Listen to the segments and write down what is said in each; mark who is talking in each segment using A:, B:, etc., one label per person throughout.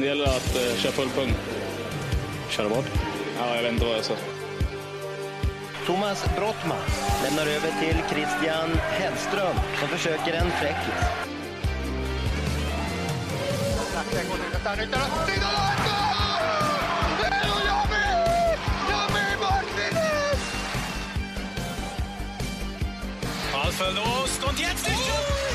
A: Det gäller att eh, köra full punkt.
B: Köra vad?
A: Ja, jag vet inte vad jag sa.
C: Thomas Brottman lämnar över till Christian Hellström som försöker en fräckis.
D: Ballförlust und jetzt ist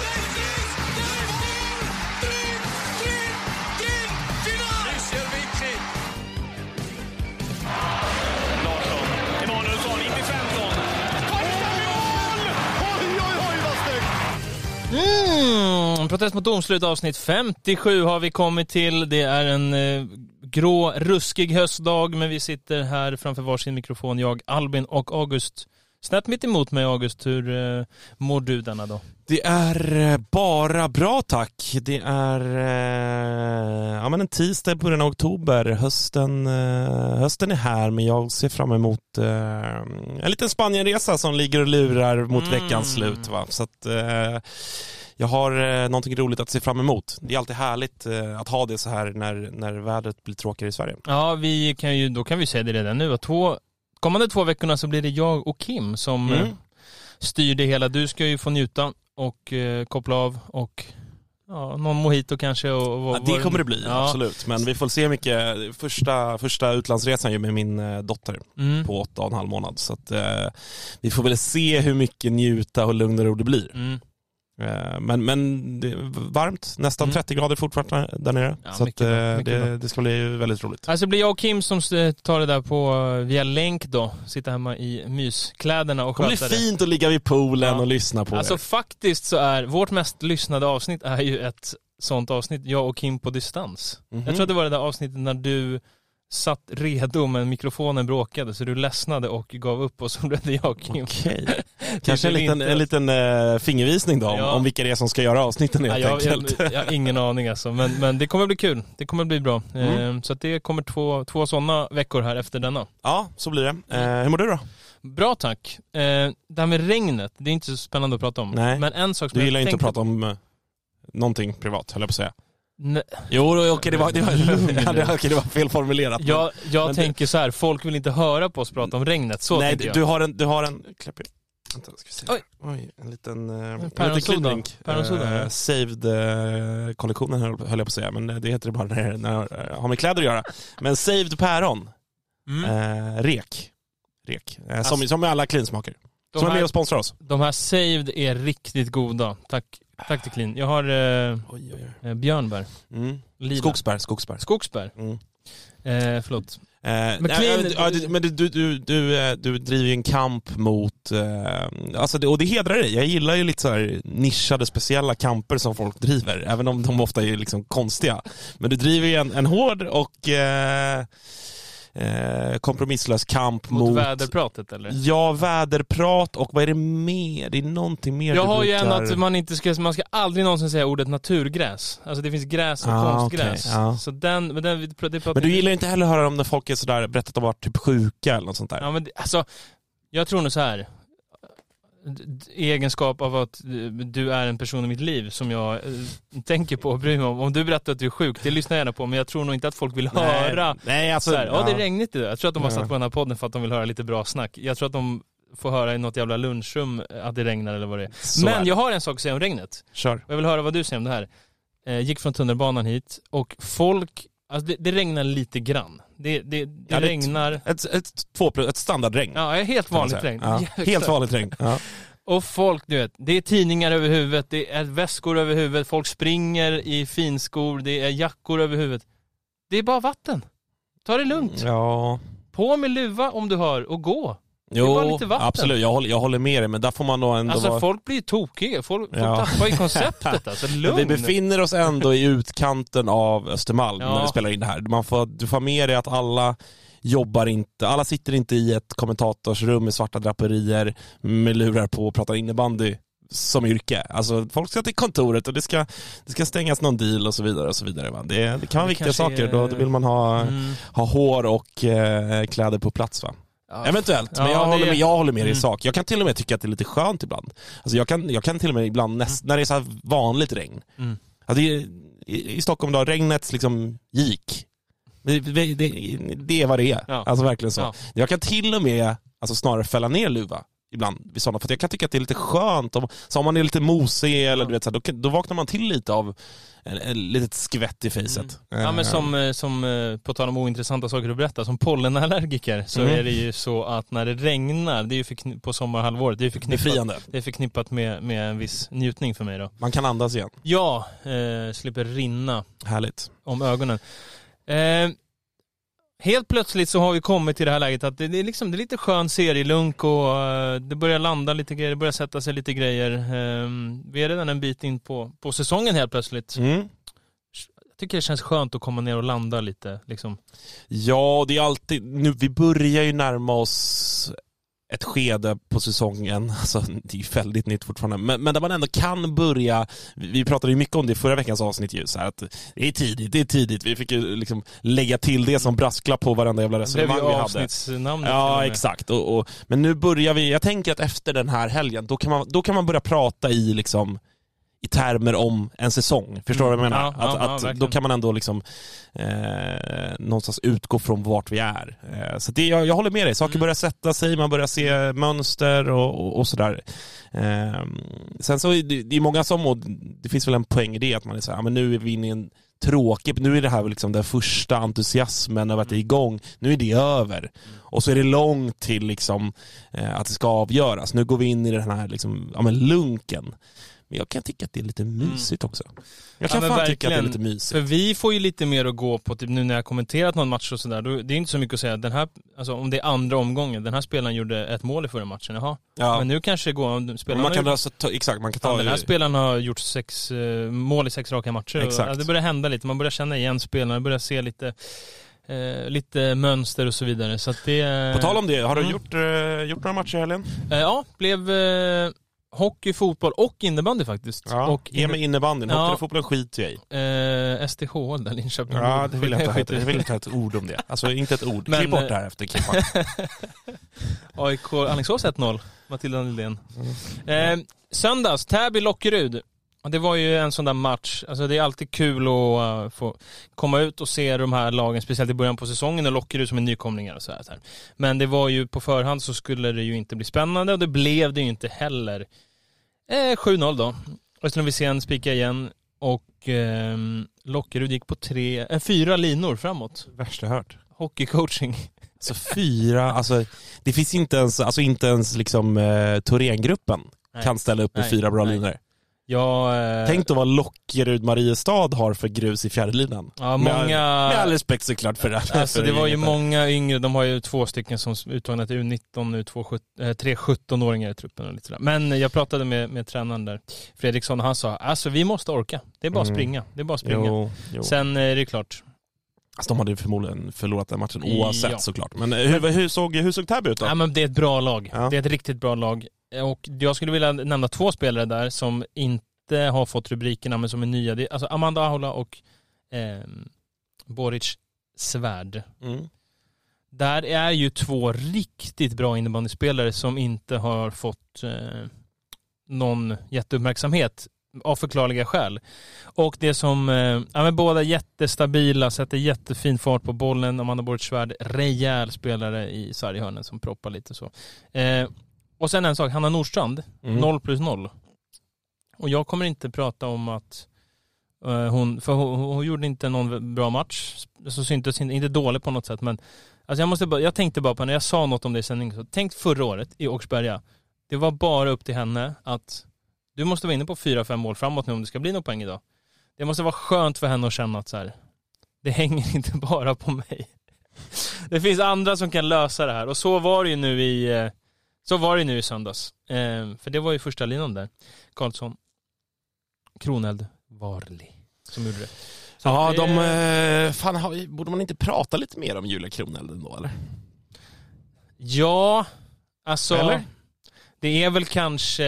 E: protest mot domslut avsnitt 57 har vi kommit till. Det är en eh, grå, ruskig höstdag, men vi sitter här framför varsin mikrofon, jag, Albin och August. Snett mitt emot mig August, hur eh, mår du denna dag?
B: Det är eh, bara bra tack. Det är eh, ja, men en tisdag i början av oktober. Hösten, eh, hösten är här men jag ser fram emot eh, en liten Spanienresa som ligger och lurar mot
E: Mm.
B: veckans slut. Va? Så att, eh, jag har eh, någonting roligt att se fram emot. Det är alltid härligt eh, att ha det så här när, när vädret blir tråkigare i Sverige.
E: Ja, vi kan ju, då kan vi säga det redan nu. att Två, kommande två veckorna så blir det jag och Kim som
B: Mm.
E: eh, styr det hela. Du ska ju få njuta och eh, koppla av och ja, någon mojito kanske. Och, och,
B: Ja, det kommer det bli,
E: Ja.
B: absolut. Men vi får se mycket. Första, första utlandsresan ju med min eh, dotter
E: Mm.
B: på åtta och en halv månad. Så att, eh, vi får väl se hur mycket njuta och lugn och ro det blir.
E: Mm.
B: Eh, men, men det är varmt, nästan
E: Mm.
B: 30 grader fortfarande där nere.
E: Ja,
B: så att, eh, det, det ska bli väldigt roligt.
E: Alltså det blir jag och Kim som eh, tar det där på via länk då. Sitta hemma i myskläderna och
B: Det
E: sköta det.
B: fint att ligga vid poolen
E: Ja.
B: och lyssna på
E: Alltså
B: er.
E: faktiskt så är vårt mest lyssnade avsnitt är ju ett sånt avsnitt, jag och Kim på distans.
B: Mhm.
E: Jag tror att det var det där avsnittet när du satt redo men mikrofonen bråkade så du ledsnade och gav upp och så blev det jag Kim.
B: Okej. Kanske en liten, en liten eh, fingervisning då om,
E: Ja.
B: om vilka det är som ska göra avsnitten
E: Ja,
B: helt
E: jag,
B: enkelt.
E: jag, jag har ingen aning alltså, men, men det kommer bli kul. Det kommer bli bra.
B: Mm.
E: Eh, Så det kommer två, två sådana veckor här efter denna.
B: Ja, så blir det. Eh, hur mår du då?
E: Bra tack. Eh, det här med regnet, det är inte så spännande att prata om.
B: Nej.
E: Men en sak som
B: Du
E: jag
B: gillar inte att prata om eh, någonting privat, höll jag på att säga.
E: Nej,
B: Jo, okej det, var, det, var,
E: nu.
B: det, det var fel formulerat.
E: Jag, jag
B: Men det-
E: tänker så här, folk vill inte höra på oss prata om regnet. Så
B: Nej, du,
E: jag.
B: du har en, du har en, Klapp vänta ska vi se.
E: Oj.
B: Oj, en liten, eh, en
E: päronsoda.
B: liten Eh,
E: ja.
B: Saved-kollektionen höll, höll jag på att säga, men eh, det heter det bara när, när det har med kläder att göra. Men Saved päron,
E: Mm.
B: eh, rek. Rek. Eh, som,
E: Alltså,
B: som med alla cleansmaker.
E: de,
B: Som är med och sponsrar oss.
E: de här saved är riktigt goda. Tack, tack till Clean. Jag har eh,
B: Oj, oj, oj.
E: eh, björnbär.
B: Mm.
E: Lila.
B: Skogsbär, skogsbär.
E: Skogsbär.
B: Mm.
E: Eh, förlåt.
B: Eh,
E: Men
B: nej,
E: clean-
B: ja, du- men du, du, du, du, eh, du driver ju en kamp mot, eh, alltså det, och det hedrar dig. Jag gillar ju lite så här nischade, speciella kamper som folk driver, även om de ofta är liksom konstiga. Men du driver ju en, en hård och eh, eh, kompromisslös kamp
E: Mot,
B: mot,
E: väderpratet eller?
B: Ja, väderprat och vad är det mer? Det är någonting mer
E: Jag har ju en att man inte ska, man ska aldrig någonsin säga ordet naturgräs. Alltså det finns gräs och
B: Ah,
E: konstgräs.
B: okej, ja.
E: Så den, men den, det pratar
B: Men du gillar inte heller att höra om när folk är sådär, berättat att de varit typ sjuka eller något sånt där.
E: Ja men det- alltså, jag tror nog så här. Egenskap av att eh, du är en person i mitt liv som jag eh, tänker på och bryr mig om. Om du berättar att du är sjuk, det lyssnar jag gärna på, men jag tror nog inte att folk vill höra
B: Nej, alltså...
E: så här, ja det är regnigt idag. Jag tror att de har satt på den här podden för att de vill höra lite bra snack. Jag tror att de får höra i något jävla lunchrum att det regnar eller vad det är.
B: Så är
E: men
B: det.
E: jag har en sak att säga om regnet.
B: Kör.
E: Jag vill höra vad du säger om det här. Eh, gick från tunnelbanan hit och folk, alltså det, det regnar lite grann. Det, det, det
B: Ja,
E: regnar,
B: Ett, ett, två plus, ett standardregn.
E: ja helt vanligt regn.
B: Ja, helt vanligt regn. Ja.
E: Och folk, du vet, det är tidningar över huvudet, det är väskor över huvudet, folk springer i finskor, det är jackor över huvudet. Det är bara vatten. Ta det lugnt.
B: ja.
E: På med luva om du hör och gå.
B: Jo, absolut. Jag håller, jag håller med dig, men där får man nog ändå
E: Alltså
B: vara...
E: folk blir tokiga, folk, folk
B: Ja.
E: tappar ju konceptet alltså. Lugn.
B: vi befinner oss ändå i utkanten av Östermalm
E: Ja.
B: när vi spelar in det här. Man får, du får med dig att alla jobbar inte, alla sitter inte i ett kommentatorsrum med svarta draperier med lurar på och pratar innebandy som yrke. Alltså folk ska till kontoret och det ska, det ska stängas någon deal och så vidare. och så vidare va? Det, det kan vara
E: Det
B: viktiga saker,
E: är-
B: då, då vill man ha,
E: Mm.
B: ha hår och eh, kläder på plats va?
E: Ja.
B: Eventuellt, men
E: Ja,
B: jag,
E: det-
B: håller med, jag håller med dig i
E: Mm.
B: sak. Jag kan till och med tycka att det är lite skönt ibland. Alltså jag kan, jag kan till och med ibland, näst, när det är så vanligt regn,
E: Mm.
B: Ja, är, i, i Stockholm då, regnet liksom gick. Det, det, det, det är vad det är.
E: Ja.
B: Alltså verkligen så.
E: Ja.
B: Jag kan till och med alltså, snarare fälla ner luva ibland vid sådana, för jag kan tycka att det är lite skönt. Om, så om man är lite mosig eller du vet, så här, då, då vaknar man till lite av en, en litet skvätt i facet.
E: Ja men
B: Eh,
E: som, eh, som eh, på tal om ointressanta saker att berätta, som pollenallergiker så
B: Mm.
E: är det ju så att när det regnar, det är ju på sommarhalvåret, det är förknippat,
B: Befriande.
E: det är förknippat med, med en viss njutning för mig då.
B: Man kan andas igen.
E: Ja, eh, slipper rinna
B: Härligt.
E: om ögonen. Eh, helt plötsligt så har vi kommit till det här läget att det, det, är, liksom, det är lite skön serielunk och eh, det börjar landa lite grejer, det börjar sätta sig lite grejer. Eh, vi är redan en bit in på, på säsongen helt plötsligt.
B: Mm.
E: Jag tycker det känns skönt att komma ner och landa lite. Liksom.
B: Ja, det är alltid, nu, vi börjar ju närma oss ett skede på säsongen, alltså det är väldigt nytt fortfarande, men, men där man ändå kan börja, vi pratade ju mycket om det i förra veckans avsnitt ju, så här att det är tidigt, det är tidigt, vi fick ju liksom lägga till det som brasklapp på varenda jävla resonemang vi hade.
E: avsnittsnamnet
B: Ja, exakt. Och, och, men nu börjar vi, jag tänker att efter den här helgen, då kan man, då kan man börja prata i liksom i termer om en säsong. Förstår du vad jag menar?
E: Mm. Ja, ja,
B: att,
E: ja,
B: att
E: verkligen.
B: då kan man ändå liksom eh, någonstans utgå från vart vi är. Eh, så det, jag, jag håller med dig, saker
E: Mm.
B: börjar sätta sig, man börjar se mönster och, och, och sådär. Eh, sen så är det, det är många som, och det finns väl en poäng i det, att man är så här, ja, men nu är vi inne i en tråkig, nu är det här liksom den första entusiasmen över att det är igång, nu är det över. Och så är det långt till liksom, eh, att det ska avgöras. Nu går vi in i den här liksom, ja, men lunken. Men jag kan tycka att det är lite mysigt också. Jag kan
E: Mm. Ja,
B: fan tycka att det är lite mysigt.
E: För vi får ju lite mer att gå på, typ nu när jag har kommenterat någon match och sådär, det är inte så mycket att säga, den här, alltså om det är andra omgången, den här spelaren gjorde ett mål i förra matchen, jaha.
B: Ja.
E: Men nu kanske det går, spelaren
B: man
E: har
B: kan
E: gjort-
B: alltså ta, exakt, man kan ta
E: den här spelaren har gjort sex eh, mål i sex raka matcher. Och,
B: Exakt.
E: ja, det börjar hända lite, man börjar känna igen spelarna, börjar se lite, eh, lite mönster och så vidare. Så att det,
B: På tal om det, har du
E: Mm.
B: gjort, eh, gjort några matcher i helgen?
E: Eh, ja, blev eh, hockey, fotboll och innebandy faktiskt.
B: Ja,
E: och
B: ge mig innebandyn.
E: Ja.
B: Hockey och fotbollen skiter jag i.
E: eh, STHL där, Linköping.
B: Ja, det vill jag inte ha.
E: skiter i.
B: vill inte ha ett ord om det. Alltså inte ett ord.
E: Men,
B: Klipp bort
E: eh,
B: det här efter klippan.
E: AIK Alingsås 1-0, Matilda Nylén. Eh, söndags, Täby-Lockerud. Det var ju en sån där match, alltså det är alltid kul att uh, få komma ut och se de här lagen, speciellt i början på säsongen och Lockerud som är nykomlingar och så här. så här. Men det var ju på förhand så skulle det ju inte bli spännande och det blev det ju inte heller. Eh, 7-0 då. Östra Wisén spikade igen och eh, Lockerud gick på tre, eh, fyra linor framåt.
B: Värsta hört.
E: Hockeycoaching.
B: Alltså fyra, alltså det finns inte ens, alltså inte ens liksom eh, Thorengruppen kan ställa upp med fyra bra
E: Nej.
B: linjer.
E: Jag, eh,
B: Tänk då vad Lockerud Mariestad har för grus i fjärrlinan.
E: ja,
B: Med,
E: många...
B: med all respekt såklart för det.
E: Alltså
B: för
E: det var ju många yngre, de har ju två stycken som uttagna till U19 nu, två, eh, tre 17-åringar i truppen och lite sådär. Men jag pratade med, med tränaren där, Fredriksson, och han sa alltså vi måste orka. Det är bara att
B: Mm.
E: springa. Det är bara springa.
B: Jo, jo.
E: Sen eh, är det klart.
B: Alltså, de hade ju förmodligen förlorat den matchen
E: Ja.
B: oavsett såklart. Men eh, hur, hur, såg, hur såg Täby ut då?
E: Ja, men det är ett bra lag.
B: Ja.
E: Det är ett riktigt bra lag. Och jag skulle vilja nämna två spelare där som inte har fått rubrikerna men som är nya. Det är, alltså Amanda Ahola och eh, Boric Svärd.
B: Mm.
E: Där är ju två riktigt bra innebandyspelare som inte har fått eh, någon jätteuppmärksamhet av förklarliga skäl. Och det som, eh, ja men båda jättestabila, sätter jättefin fart på bollen. Amanda Bortsvärd, rejäl spelare i sarghörnen som proppar lite så. Eh, och sen en sak, Hanna Nordstrand,
B: Mm.
E: 0 plus 0. Och jag kommer inte prata om att eh, hon, för hon, hon gjorde inte någon bra match, så syntes inte, inte dålig på något sätt men Alltså jag, måste bara, jag tänkte bara på när jag sa något om det i sändningen, så tänk förra året i Åkersberga. Det var bara upp till henne att du måste vara inne på fyra fem mål framåt nu om det ska bli någon poäng idag. Det måste vara skönt för henne att känna att så här, det hänger inte bara på mig. Det finns andra som kan lösa det här och så var det ju nu i, eh, så var det nu i söndags. Eh, för det var ju första linan där. Karlsson, Kroneld, Varli som gjorde det. Så
B: Ja,
E: det-
B: de... Eh, fan, borde man inte prata lite mer om Julia Kroneld ändå eller?
E: Ja, alltså.
B: Eller?
E: Det är väl kanske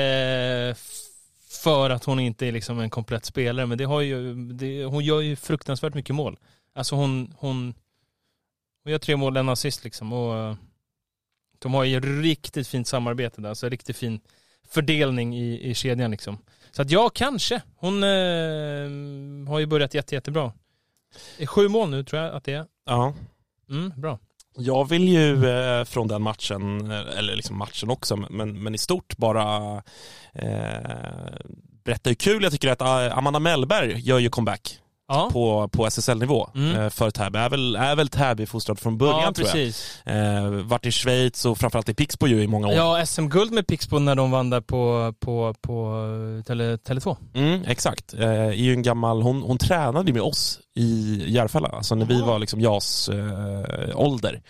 E: för att hon inte är liksom en komplett spelare, men det har ju, det, hon gör ju fruktansvärt mycket mål. Alltså hon, hon, hon gör tre mål, en assist liksom. Och de har ju riktigt fint samarbete där, alltså riktigt fin fördelning i, i kedjan liksom. Så att ja, kanske. Hon eh, har ju börjat jätte, jättebra. Sju mål nu tror jag att det är.
B: Ja.
E: Mm, bra.
B: Jag vill ju eh, från den matchen, eh, eller liksom matchen också, men, men i stort bara eh, berätta hur kul jag tycker att eh, Amanda Mellberg gör ju comeback
E: Ja,
B: på, på SSL-nivå
E: Mm.
B: eh, för Täby. Är väl, är väl Täby-fostrad från början
E: ja
B: tror jag.
E: precis.
B: Eh, varit i Schweiz och framförallt i Pixbo ju i många år.
E: Ja, SM-guld med Pixbo när de vann där på, på, på eh, Tele, Tele2.
B: Mm, exakt. Eh, är ju en gammal, hon, hon tränade ju med oss i Järfälla, alltså när vi var liksom JAS eh, ålder.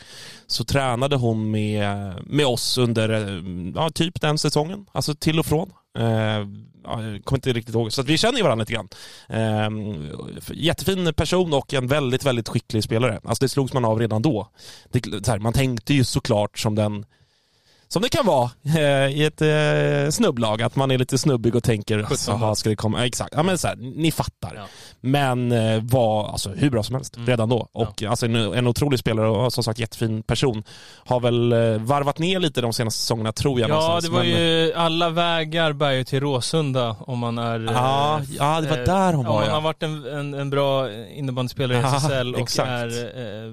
B: Så tränade hon med, med oss under eh, ja, typ den säsongen, alltså till och från. Eh, ja, jag kommer inte riktigt ihåg, så att vi känner ju varandra lite grann. Eh, jättefin person och en väldigt, väldigt skicklig spelare. Alltså det slogs man av redan då. Det, så här, man tänkte ju såklart som den som det kan vara eh, i ett eh, snubblag, att man är lite snubbig och tänker, alltså,
E: bast.
B: ska det komma? Ja, exakt, ja, men så här, ni fattar.
E: Ja.
B: Men eh, var alltså, hur bra som helst
E: Mm.
B: redan då. Och alltså, en, en otrolig spelare och som sagt jättefin person. Har väl eh, varvat ner lite de senaste säsongerna tror jag.
E: Ja, det var
B: men-
E: ju, alla vägar bär ju till Råsunda om man är...
B: Ja,
E: eh,
B: ja, det var
E: eh,
B: där hon var,
E: man
B: ja.
E: har varit en, en, en bra innebandyspelare i
B: Ja,
E: SSL och
B: exakt.
E: är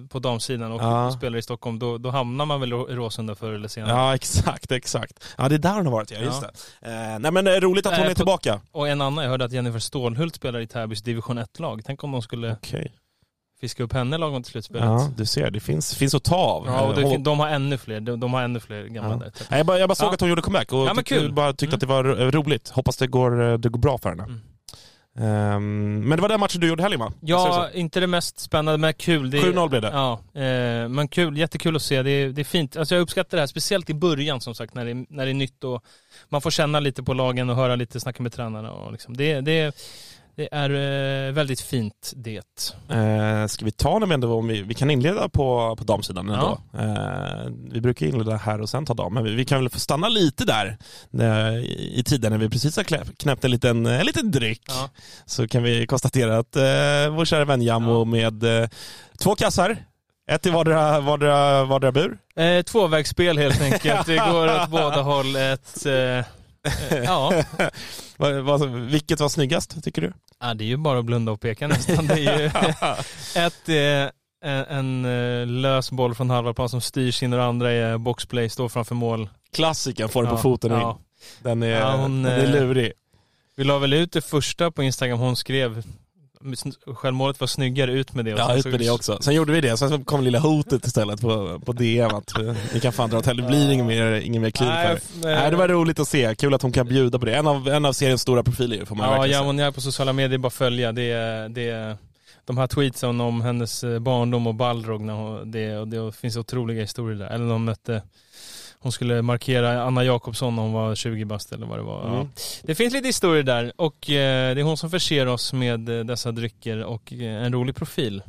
E: eh, på damsidan och
B: Ja.
E: spelar i Stockholm, då, då hamnar man väl i Råsunda förr eller senare.
B: Ja, exakt, exakt. Ja, det är där hon har varit, ja. Just
E: Ja.
B: det. Eh, nej men eh, roligt att hon
E: Eh,
B: är tillbaka.
E: Och en annan, jag hörde att Jennifer Stålhult spelar i Täbys division 1-lag. Tänk om de skulle
B: Okej.
E: fiska upp henne lagom till slutspelet.
B: Ja, du ser. Det finns, finns att ta av.
E: Ja, och
B: Eh,
E: det,
B: hon-
E: de har ännu fler. De, de har ännu fler gamla
B: Ja.
E: där.
B: Jag bara, jag bara såg
E: Ja.
B: att hon gjorde comeback och
E: Ja, kul.
B: bara tyckte
E: Mm.
B: att det var ro- roligt. Hoppas det går, eh, det går bra för henne.
E: Mm.
B: Ehm, men det var den matchen du gjorde helgen va?
E: Ja, inte det mest spännande, men kul. Det är-
B: 7-0 blev det.
E: Ja, eh, men kul, jättekul att se. Det är, det är fint. Alltså jag uppskattar det här, speciellt i början som sagt, när det, är- när det är nytt och man får känna lite på lagen och höra lite, snacka med tränarna och liksom. Det, det, det är eh, väldigt fint det.
B: Eh, ska vi ta den ändå om vi, vi kan inleda på, på damsidan ändå. Eh, vi brukar inleda här och sen ta dam, men vi, vi kan väl få stanna lite där eh, i, tiden när vi precis har knäppt, en liten, en liten dryck.
E: Ja.
B: Så kan vi konstatera att eh, vår kära vän Jammo med eh, två kassar, ett i vardera, vardera, vardera bur.
E: Eh, tvåvägsspel helt enkelt. Det går åt båda håll. Ett, eh, ja.
B: Vilket var snyggast tycker du?
E: ja, det är ju bara att blunda och peka nästan. Det är ju ett, eh, en, en eh, lös boll från halva plan som styrs in och andra är boxplay, står framför mål.
B: Klassikern får den
E: Ja,
B: på foten
E: ja.
B: in. Den är,
E: Ja, hon,
B: den är
E: eh,
B: lurig.
E: Vi la väl ut det första på Instagram hon skrev. Självmålet var snyggare, ut med det.
B: Ja, ut med det också. Sen gjorde vi det, sen kom lilla hotet istället på, på DM att eh, ni kan fan dra åt helvete, det blir ingen mer, ingen mer kliv
E: Nej,
B: Nej, det var roligt att se, kul att hon kan bjuda på det. En av, en av seriens stora profiler ju, får man
E: Ja,
B: verkligen
E: ja, hon är på sociala medier, bara följa. Det det de här tweetsen om hennes eh, barndom och Balrog, när hon, det, och det finns otroliga historier där. Eller de mötte, hon skulle markera Anna Jakobsson när hon var 20 bast eller vad det var. Ja.
B: Mm.
E: Det finns lite historier där och eh, det är hon som förser oss med eh, dessa drycker och eh, en rolig profil.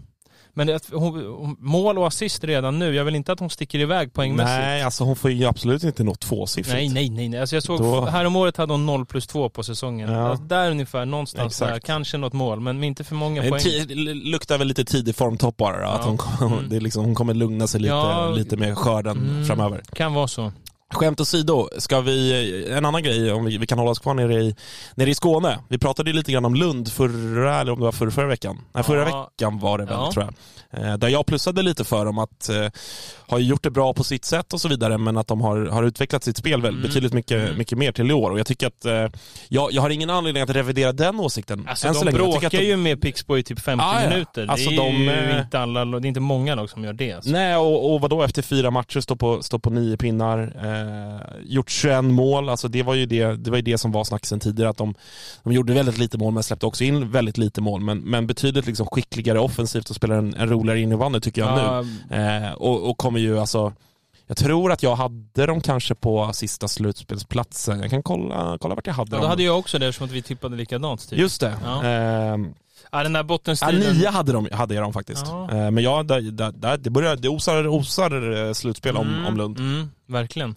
E: Men det, att hon, hon, mål och assist redan nu, jag vill inte att hon sticker iväg poängmässigt.
B: Nej, alltså hon får ju absolut inte nå tvåsiffrigt.
E: Nej, nej, nej. nej. Alltså jag såg,
B: Då-
E: här om året hade hon 0 plus 2 på säsongen.
B: Ja.
E: Alltså där ungefär, någonstans
B: Exakt.
E: där. Kanske något mål, men inte för många poäng.
B: ti- luktar väl lite tidig formtopp bara då, att
E: Ja.
B: hon,
E: Mm.
B: det är liksom, hon kommer lugna sig lite,
E: Ja.
B: lite med skörden
E: Mm.
B: framöver.
E: Kan vara så.
B: Skämt åsido, ska vi, en annan grej, om vi, vi kan hålla oss kvar nere i, nere i Skåne. Vi pratade lite grann om Lund förra, eller om det var förra, förra veckan. Nej, förra
E: Ja.
B: veckan var det väl,
E: Ja.
B: tror jag. Eh, där jag plussade lite för dem att eh, har ju gjort det bra på sitt sätt och så vidare, men att de har, har utvecklat sitt spel väl
E: Mm.
B: betydligt mycket,
E: Mm.
B: mycket mer till i år. Och jag tycker att, eh, jag, jag har ingen anledning att revidera den åsikten
E: Alltså
B: än
E: de
B: så länge.
E: Bråkar
B: de-
E: ju med Pixbo i typ 50
B: Ah, ja.
E: minuter.
B: Alltså,
E: det är
B: de,
E: ju inte alla, det är inte många lag som gör det. Alltså.
B: Nej, och, och vadå efter fyra matcher stå på, stå på nio pinnar, eh, gjort 21 mål, alltså det var ju det, det, var ju det som var snacksen tidigare, att de, de gjorde väldigt lite mål men släppte också in väldigt lite mål, men, men betydligt liksom skickligare offensivt och spelar en, en roligare innebandy tycker jag
E: Ja,
B: nu. Eh, och, och kommer ju alltså, jag tror att jag hade dem kanske på sista slutspelsplatsen, jag kan kolla, kolla vart jag hade
E: ja,
B: dem.
E: då hade jag också det eftersom att vi tippade likadant. Typ.
B: Just det.
E: Ja.
B: Eh,
E: Ja, den där
B: Ja,
E: bottenstriden.
B: nio hade, de, hade jag dem faktiskt.
E: Ja.
B: Eh, Men ja, där, där, där, det, börjar, det osar, osar eh, slutspel om,
E: Mm,
B: om Lund.
E: Mm, verkligen.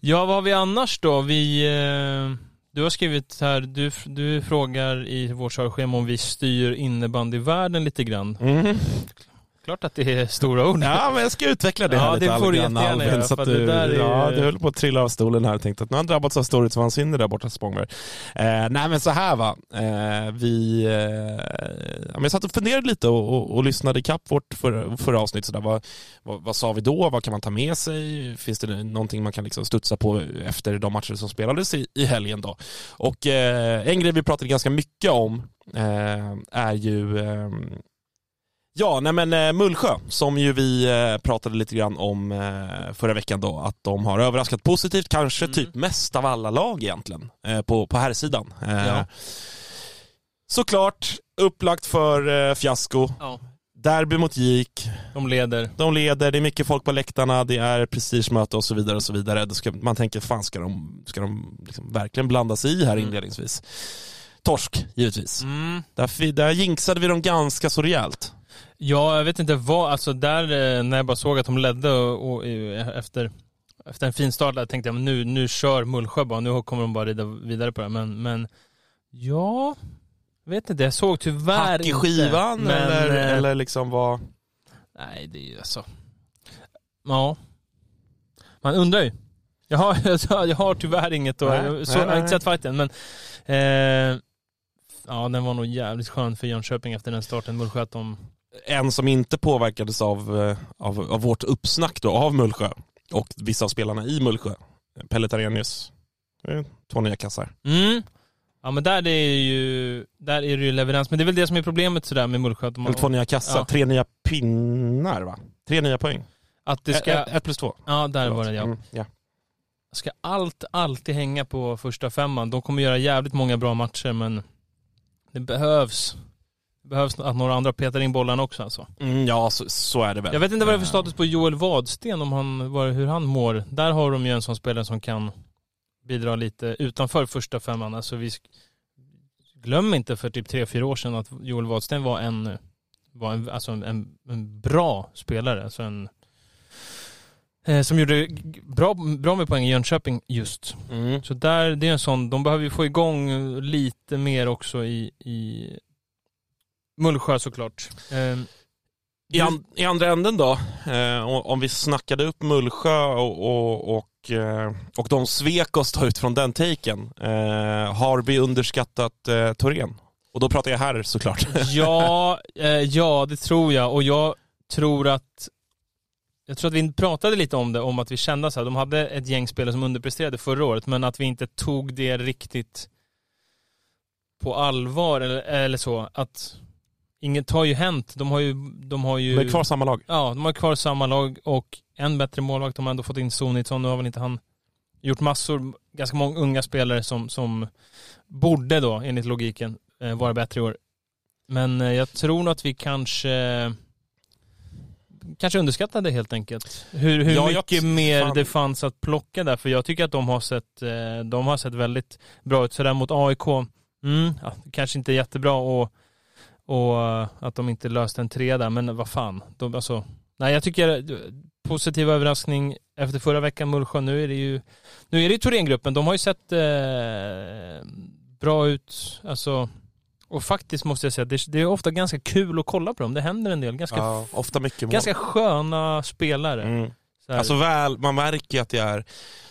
E: Ja, vad har vi annars då? Vi, eh, du har skrivit här, du, du frågar i vårt körschema om vi styr innebandyvärlden lite grann.
B: Mm.
E: Klart att det är stora ord.
B: Ja, men jag ska utveckla det
E: Ja,
B: här lite
E: det får du jättegärna göra, för
B: att
E: det
B: du,
E: där är
B: ja, du höll på att trilla av stolen här och tänkte att nu har han drabbats av storhetsvansinne där borta Spångberg. Eh, nej men så här va, eh, vi, eh, ja, jag satt och funderade lite och, och, och lyssnade ikapp vårt förra, förra avsnitt. Så där, vad, vad, vad sa vi då? Vad kan man ta med sig? Finns det någonting man kan liksom studsa på efter de matcher som spelades i, i helgen då? Och eh, en grej vi pratade ganska mycket om eh, är ju eh, Ja, nej men eh, Mullsjö, som ju vi eh, pratade lite grann om eh, förra veckan då, att de har överraskat positivt, kanske
E: Mm.
B: typ mest av alla lag egentligen, på, på här sidan.
E: Ja.
B: Såklart, upplagt för fiasko.
E: Ja.
B: Derby mot GIK,
E: De leder.
B: de leder, det är mycket folk på läktarna, det är prestigemöte och så vidare. och så vidare. Ska, man tänker, fan ska de, ska de liksom verkligen blanda sig i här
E: Mm.
B: inledningsvis? Torsk, givetvis.
E: Mm.
B: Där, där jinxade vi dem ganska så rejält.
E: Ja, jag vet inte vad, alltså där eh, när jag bara såg att de ledde och, och efter, efter en fin start där tänkte jag nu, nu kör Mullsjö bara, nu kommer de bara rida vidare på det. Men, men ja, vet inte, jag såg tyvärr
B: Hack i
E: inte.
B: skivan
E: men,
B: eller,
E: eh,
B: eller liksom vad?
E: Nej, det är ju alltså, ja. Man undrar ju. Jag har, jag har tyvärr inget och
B: Nej,
E: jag,
B: nej,
E: så, jag har inte sett fighten men eh, Ja, den var nog jävligt skön för Jönköping efter den starten. Mullsjö att de
B: En som inte påverkades av, eh, av, av vårt uppsnack då, av Mullsjö och vissa av spelarna i Mullsjö. Pelle Tarenius. Två nya kassar.
E: Mm. Ja men där är ju, där är det ju leverans. Men det är väl det som är problemet sådär med Mullsjö. De
B: Eller två nya kassar.
E: Ja.
B: Tre nya pinnar va? Tre nya poäng.
E: att det ska,
B: Ett, ett plus två.
E: ja där var det ja.
B: Mm, ja.
E: Ska allt alltid hänga på första femman. De kommer göra jävligt många bra matcher men det behövs, behövs att några andra petar in bollarna också alltså.
B: Mm, ja, så, så är det väl.
E: Jag vet inte vad det är för
B: Eh,
E: status på Joel Wadsten, om han, hur han mår. Där har de ju en sån spelare som kan bidra lite utanför första femman. Alltså vi glöm inte för typ tre fyra år sedan att Joel Wadsten var en, var en, alltså en, en, en bra spelare. Alltså en, eh, som gjorde bra, bra med poäng i Jönköping just.
B: Mm.
E: Så där, det är en sån, de behöver ju få igång lite mer också i, i Mullsjö såklart. Eh,
B: I, an, I andra änden då, eh, om- vi snackade upp Mullsjö och, och, och, eh, och de svek oss då ut från den taken. Eh, har vi underskattat eh, Torén? Och då pratar jag här såklart.
E: Ja, eh, ja, det tror jag. Och jag tror att jag tror att vi pratade lite om det, om att vi kände så här, de hade ett gäng spelare som underpresterade förra året, men att vi inte tog det riktigt på allvar eller, eller så. Att inget har ju hänt. De har ju, de har ju
B: De är kvar samma lag.
E: Ja, de har kvar samma lag och en bättre målvakt. De har ändå fått in Sonitsson. Nu har väl inte han gjort massor, ganska många unga spelare som, som borde då, enligt logiken, eh, vara bättre i år. Men eh, jag tror nog att vi kanske kanske underskattade helt enkelt. Hur, hur
B: Ja, jag-
E: mycket mer
B: fan.
E: det fanns att plocka där. För jag tycker att de har sett, eh, de har sett väldigt bra ut. Sådär mot AIK, mm, ja, kanske inte jättebra och, och eh, att de inte löste en tre där. Men vad fan. De, alltså, nej, jag tycker eh, positiv överraskning efter förra veckan Mullsjö. Nu är det ju nu är det ju Thorengruppen. De har ju sett eh, bra ut. Alltså, och faktiskt måste jag säga det, det är ofta ganska kul att kolla på dem. Det händer en del. Ganska,
B: Ja, ofta mycket mål.
E: ganska sköna spelare.
B: Mm. Alltså väl, man märker att det är,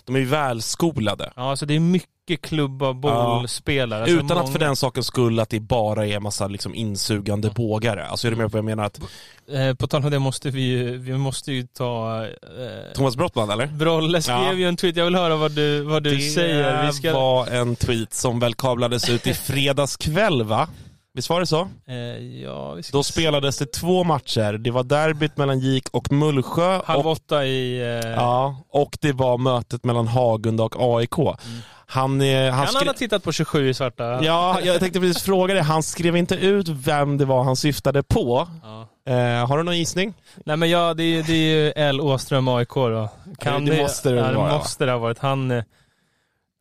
B: de är ju välskolade.
E: ja, alltså det är mycket klubba bollspelare. Alltså
B: Utan att
E: många-
B: för den sakens skull att det bara är massa liksom insugande bågare. Alltså är du med på vad jag menar? Att
E: Eh, på tal om det måste vi ju, vi måste ju ta... Eh,
B: Thomas Brottman eller?
E: Brolle skrev
B: Ja.
E: ju en tweet, jag vill höra vad du, vad du
B: det
E: säger. Vi ska,
B: var en tweet som väl kablades ut i fredags kväll va? Visst var det så?
E: eh, ja,
B: Då spelades det två matcher. Det var derbyt mellan GIK och Mullsjö.
E: halv åtta i... Eh,
B: ja, och det var mötet mellan Hagunda och AIK. Han, eh, han
E: kan han ha tittat på 27 i svarta?
B: Ja, jag tänkte precis fråga det. Han skrev inte ut vem det var han syftade på.
E: Ja.
B: Eh, har du någon gissning?
E: Nej men ja, det är, det är ju L. Åström AIK då. Kan
B: det måste det
E: det
B: vara, va?
E: måste det ha varit. Han...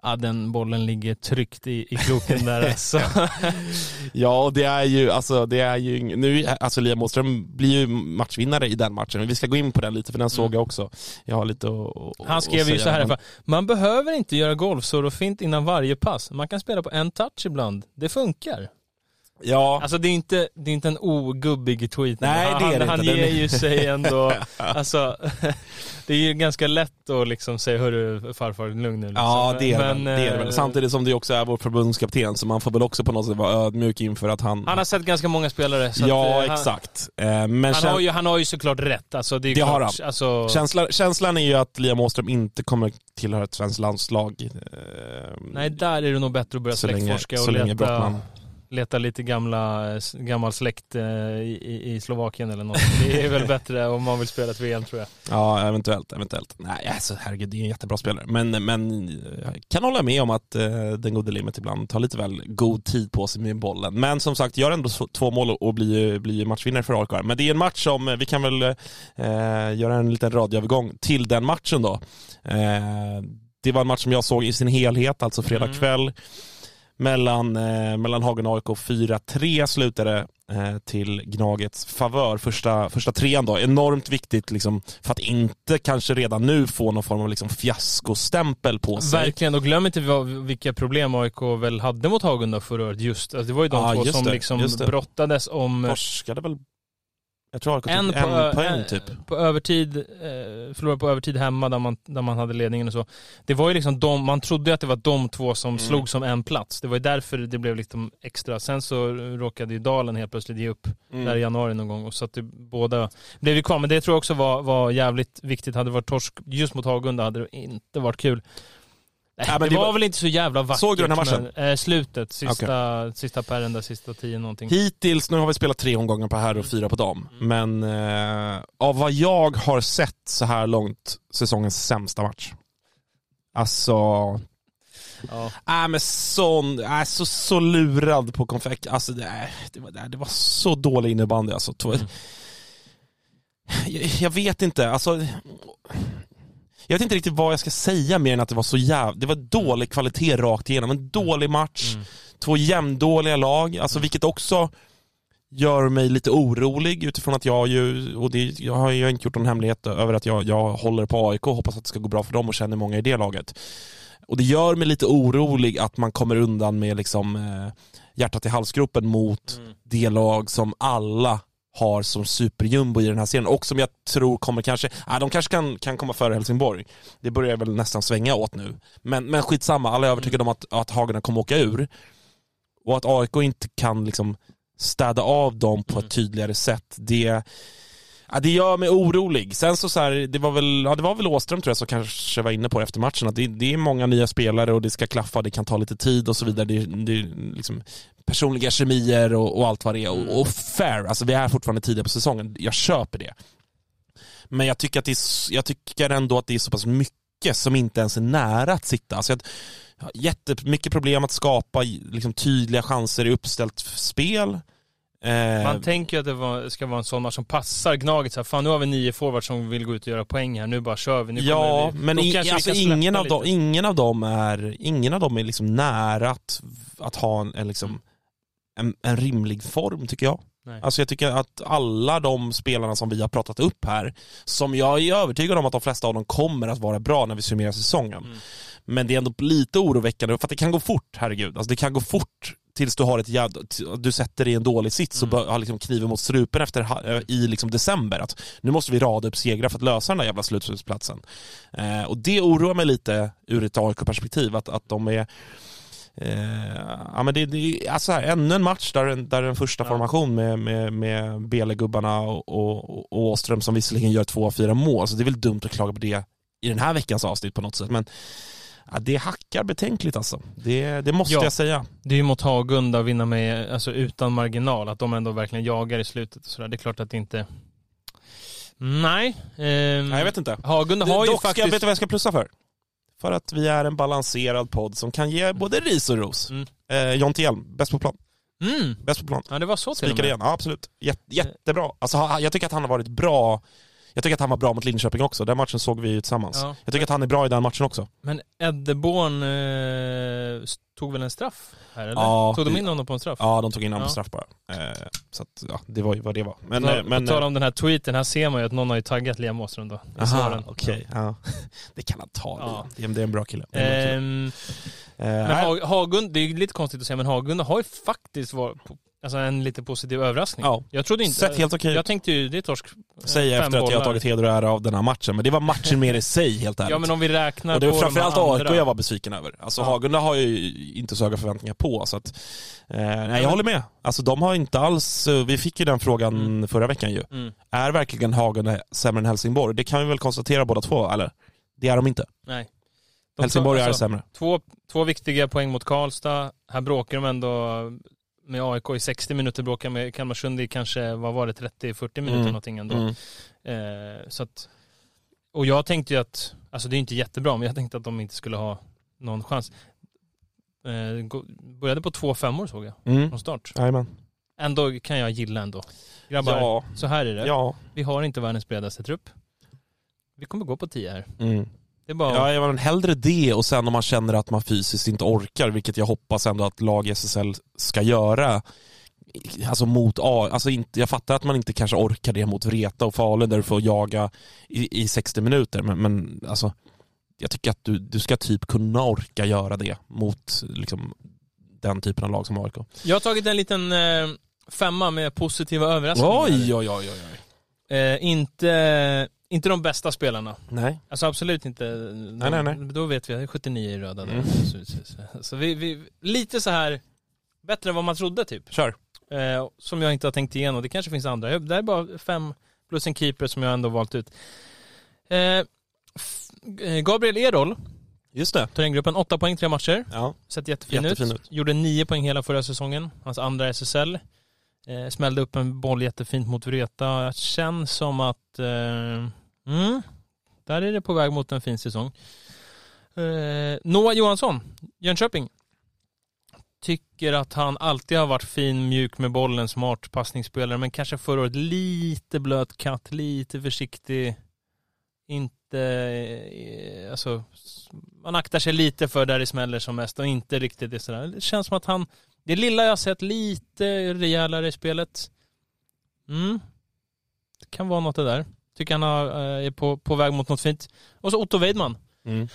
E: Ja, den bollen ligger tryckt i, i kroken där alltså.
B: Ja, och det är ju, alltså, det är ju, nu, alltså Liam Åström blir ju matchvinnare i den matchen. Men vi ska gå in på den lite, för den såg jag också. Jag har lite att,
E: Mm. Han skrev ju så här,
B: men-
E: man behöver inte göra golfsår och fint innan varje pass. Man kan spela på en touch ibland. Det funkar.
B: Ja,
E: Alltså det är inte, det är inte en ogubbig tweet.
B: Nej, det är
E: han,
B: det
E: Han
B: inte.
E: Ger ju sig ändå, alltså det är ju ganska lätt att liksom säga hörru farfar, lugn nu. Liksom.
B: ja det är, det
E: Men,
B: väl. det är det väl.
E: eh,
B: Samtidigt som det också är vår förbundskapten, så man får väl också på något sätt vara ödmjuk inför att han...
E: Han har sett ganska många spelare. Så
B: ja,
E: eh,
B: exakt. Eh, Men
E: Han, han, har ju, han har ju såklart rätt. Alltså, det
B: Det
E: klart,
B: har han.
E: Alltså,
B: känslan, känslan är ju att Liam Åström inte kommer tillhöra ett svenskt landslag.
E: nej, där är det nog bättre att börja
B: så länge,
E: släktforska
B: så
E: och
B: länge
E: leta,
B: Brottman...
E: leta lite gamla, gammal släkt eh, i, i- Slovakien eller något. Det är väl bättre om man vill spela ett VM tror jag.
B: Ja, eventuellt, eventuellt. Nej, alltså herregud, det är en jättebra spelare. Men, men jag kan hålla med om att eh, den gode Limmet ibland tar lite väl god tid på sig med bollen. Men som sagt, gör ändå två mål och blir, blir matchvinnare för AIK. Men det är en match som, eh, vi kan väl eh, göra en liten radioövergång till den matchen då. Eh, det var en match som jag såg i sin helhet, alltså fredag
E: Mm.
B: Mellan, eh, mellan Hagen och AIK 4-3 slutade eh, till Gnagets favör. Första, första trean då, enormt viktigt liksom, för att inte kanske redan nu få någon form av liksom, fiaskostämpel på sig.
E: Verkligen, och glöm inte vilka problem AIK väl hade mot Hagunda förra året. Just, alltså det var ju de
B: Ja,
E: två som
B: det,
E: liksom brottades om
B: Torskade väl, jag tror AIK
E: en,
B: en,
E: på,
B: poäng
E: en-
B: typ.
E: på övertid, eh, förlorade på övertid hemma där man, där man hade ledningen och så. Det var ju liksom de, man trodde att det var de två som
B: Mm.
E: slog som en plats. Det var ju därför det blev liksom extra. Sen så råkade ju Dalen helt plötsligt ge upp
B: Mm.
E: där i januari någon gång och så att det, båda blev ju kvar. Men det tror jag också var, var jävligt viktigt. Hade det varit torsk just mot Hagunda hade det inte varit kul. Nej,
B: Ja,
E: det,
B: det
E: var, väl inte så jävla vackert.
B: Såg du den här matchen?
E: Men, eh, slutet, sista, sista pärren där, sista tio någonting.
B: Hittills, nu har vi spelat tre omgångar på här och fyra på dem. Men eh, av vad jag har sett så här långt, säsongens sämsta match. Alltså,
E: Ja.
B: äh, men sån, äh, så, så lurad på konfekt. Alltså det, äh, det, var, det var så dålig innebandy alltså.
E: Mm.
B: Jag, jag vet inte, alltså jag vet inte riktigt vad jag ska säga mer än att det var så jävla, det var dålig kvalitet rakt igenom. En dålig match,
E: Mm.
B: två jämndåliga lag, alltså vilket också gör mig lite orolig utifrån att jag ju, och det, jag har ju inte gjort någon hemlighet över att jag, jag håller på AIK och hoppas att det ska gå bra för dem och känner många i det laget. Och det gör mig lite orolig att man kommer undan med liksom eh, hjärtat i halsgropen mot
E: Mm.
B: det lag som alla har som superjumbo i den här serien och som jag tror kommer kanske, ah, de kanske kan, kan komma före Helsingborg. Det börjar väl nästan svänga åt nu. Men, men skitsamma, alla är övertygade om att, att Hagen kommer åka ur. Och att AIK inte kan liksom städa av dem på ett tydligare sätt, det, ja, det gör mig orolig. Sen så, så här, det var väl, ja, det var väl Åström tror jag som kanske var inne på det efter matchen, att det, det är många nya spelare och det ska klaffa, det kan ta lite tid och så vidare. Det, det är liksom personliga kemier och, och allt vad det är. Och, och fair, alltså vi är fortfarande tidiga på säsongen, jag köper det. Men jag tycker, att det är, jag tycker ändå att det är så pass mycket som inte ens är nära att sitta. Alltså jag har jättemycket problem att skapa liksom, tydliga chanser i uppställt spel. Eh,
E: Man tänker att det var, ska vara en sån match som passar Gnaget. Så här, fan nu har vi nio forwards som vill gå ut och göra poäng här, nu bara kör vi. Nu
B: ja,
E: vi,
B: men i,
E: vi
B: alltså, ingen, av
E: lite.
B: dem, ingen, av dem är, ingen av dem är liksom nära att, att ha en, en, liksom, en, en rimlig form tycker jag.
E: Nej.
B: Alltså jag tycker att alla de spelarna som vi har pratat upp här, som jag är övertygad om att de flesta av dem kommer att vara bra när vi summerar säsongen.
E: Mm.
B: Men det är ändå lite oroväckande, för att det kan gå fort, herregud. Alltså det kan gå fort tills du har ett jävla, du sätter dig i en dålig sits och
E: Mm.
B: har liksom kniven mot strupen efter, eh, i liksom december. Att nu måste vi rada upp segrar för att lösa den där jävla slutspelsplatsen. Eh, och det oroar mig lite ur ett AIK-perspektiv, att, att de är Eh, ja, men det, det är alltså här, ännu en match där, där en första
E: Ja.
B: formation med, med, med Bele-gubbarna och, och, och Åström som visserligen gör två av fyra mål, så det är väl dumt att klaga på det i den här veckans avsnitt på något sätt. Men ja, det hackar betänkligt alltså. Det, det måste
E: Ja.
B: jag säga.
E: Det är ju mot Hagunda att vinna med, alltså utan marginal, att de ändå verkligen jagar i slutet och sådär. Det är klart att det inte... Nej. ehm,
B: Nej, jag vet inte.
E: Hagunda har ju
B: Dock, ska,
E: faktiskt...
B: vet du vad jag ska plussa för? För att vi är en balanserad podd som kan ge både ris och ros.
E: Mm.
B: Eh, John Hjelm, bäst på plan.
E: Mm.
B: Bäst på plan.
E: Ja, det var så till och med.
B: igen, ja, absolut. Jät, jättebra. Alltså, jag tycker att han har varit bra. Jag tycker att han var bra mot Linköping också. Den matchen såg vi ju tillsammans.
E: Ja.
B: Jag tycker att han är bra i den matchen också.
E: Men Eddeborn eh, tog väl en straff här eller?
B: Ja,
E: tog de in honom på en straff?
B: Ja, de tog in honom
E: Ja.
B: på straff bara. Eh, så att, ja, det var ju vad det var. Men,
E: på,
B: eh, men
E: på tal om den här tweeten, här ser man ju att någon har ju taggat Liam Åström då.
B: Aha, okej. Ja. Det kan han ta.
E: Ja.
B: Det, det är en bra kille. En bra kille.
E: Ehm,
B: Eh,
E: men Hagund, det är ju lite konstigt att säga, men Hagunda har ju faktiskt varit, på, alltså en lite positiv överraskning.
B: Ja.
E: Jag trodde inte...
B: Sett helt okej
E: Jag tänkte ju, det är torsk. Fem
B: efter att jag har tagit heder och ära av den här matchen. Men det var matchen mer i sig helt ärligt.
E: Ja men om vi räknar
B: och det var
E: på
B: framförallt AIK jag var besviken över. Alltså
E: Ja.
B: Hagunda har ju inte så höga förväntningar på. Så att, eh, nej, jag håller med. Alltså de har inte alls, eh, vi fick ju den frågan förra veckan ju.
E: Mm.
B: Är verkligen Hagunda sämre än Helsingborg? Det kan vi väl konstatera båda två, eller? Det är de inte.
E: Nej. De
B: Helsingborg
E: tar-
B: är
E: alltså,
B: sämre.
E: Två, två viktiga poäng mot Karlstad. Här bråkar de ändå med AIK i 60 minuter, bråkar med Kalmarsund i kanske, vad var det, 30-40 minuter
B: Mm.
E: någonting ändå.
B: Mm.
E: Eh, så att, och jag tänkte ju att, alltså det är inte jättebra, men jag tänkte att de inte skulle ha någon chans. Eh, började på två femmor såg jag,
B: Mm.
E: från start.
B: Jajamän.
E: Ändå kan jag gilla ändå. Grabbar,
B: Ja.
E: så här är det.
B: Ja.
E: Vi har inte världens bredaste trupp. Vi kommer gå på 10 här.
B: Mm.
E: Det är bara...
B: Ja, jag men hellre det och sen om man känner att man fysiskt inte orkar, vilket jag hoppas ändå att lag SSL ska göra. Alltså mot A, alltså inte, jag fattar att man inte kanske orkar det mot Vreta och Falun där du får jaga i, i 60 minuter, men, men alltså jag tycker att du, du ska typ kunna orka göra det mot liksom, den typen av lag som AIK.
E: Jag har tagit en liten eh, femma med positiva överraskningar.
B: Oj, oj, oj, oj. oj.
E: Eh, inte, inte de bästa spelarna.
B: Nej.
E: Alltså absolut inte.
B: Nej, nej, nej.
E: Då vet vi, det är 79 i röda.
B: Mm.
E: Så, så, så. så vi, vi, lite så här bättre än vad man trodde typ.
B: Kör.
E: Eh, som jag inte har tänkt igenom. Det kanske finns andra. Det här är bara fem plus en keeper som jag ändå valt ut. Eh, eh, Gabriel Erol,
B: Just det.
E: terränggruppen, åtta poäng, tre matcher.
B: Ja.
E: Sett jättefin,
B: Jättefin
E: ut.
B: ut.
E: Gjorde nio poäng hela förra säsongen. Hans andra SSL. Eh, smällde upp en boll jättefint mot Vreta. Känns som att eh, mm, där är det på väg mot en fin säsong. Eh, Noah Johansson, Jönköping. Tycker att han alltid har varit fin, mjuk med bollen, smart passningsspelare, men kanske förra året lite blöt katt, lite försiktig. Inte, eh, alltså, man aktar sig lite för där det smäller som mest och inte riktigt det sådär. Det känns som att han, det lilla jag har sett, lite rejälare i spelet. Mm. Det kan vara något det där. Tycker han har, eh, är på, på väg mot något fint. Och så Otto Weidman.
B: Mm.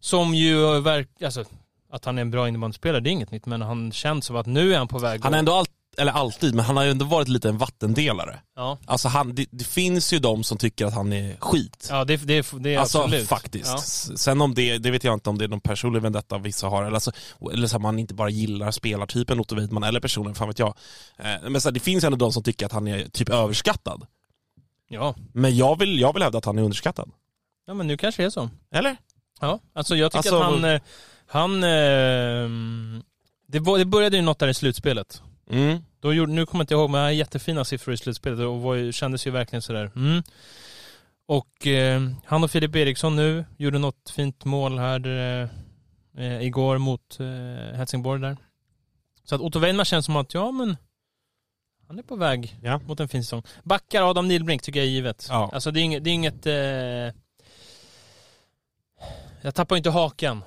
E: Som ju verkar, alltså att han är en bra innebandyspelare, det är inget nytt, men han känns som att nu är han på väg
B: Han är ändå allt, eller alltid, men han har ju ändå varit lite en vattendelare.
E: Ja,
B: Alltså han, det, det finns ju de som tycker att han är skit.
E: ja det, det, det är
B: alltså
E: absolut.
B: faktiskt.
E: Ja.
B: Sen om det, det vet jag inte om det är någon personlig vendetta vissa har, eller, alltså, eller så att man inte bara gillar spelartypen Otto Widman eller personen, fan vet jag. Eh, Men så här, det finns ju ändå de som tycker att han är typ överskattad.
E: Ja.
B: Men jag vill, jag vill hävda att han är underskattad.
E: ja, men nu kanske det är så.
B: Eller?
E: Ja, alltså jag tycker
B: Alltså,
E: att han, eh, han, eh, det började ju något där i slutspelet.
B: Mm.
E: Då gjorde, nu kommer jag inte ihåg, men han har jättefina siffror i slutspelet och var, ju- kändes ju verkligen sådär. Mm. Och eh, han och Filip Eriksson nu gjorde något fint mål här eh, eh, igår mot eh, Helsingborg där. Så att Otto Weinman känns som att, ja men han är på väg
B: Ja.
E: mot en fin säsong. Backar Adam Nilbrink tycker jag är givet.
B: Ja.
E: Alltså det är inget, det är inget eh, jag tappar inte hakan.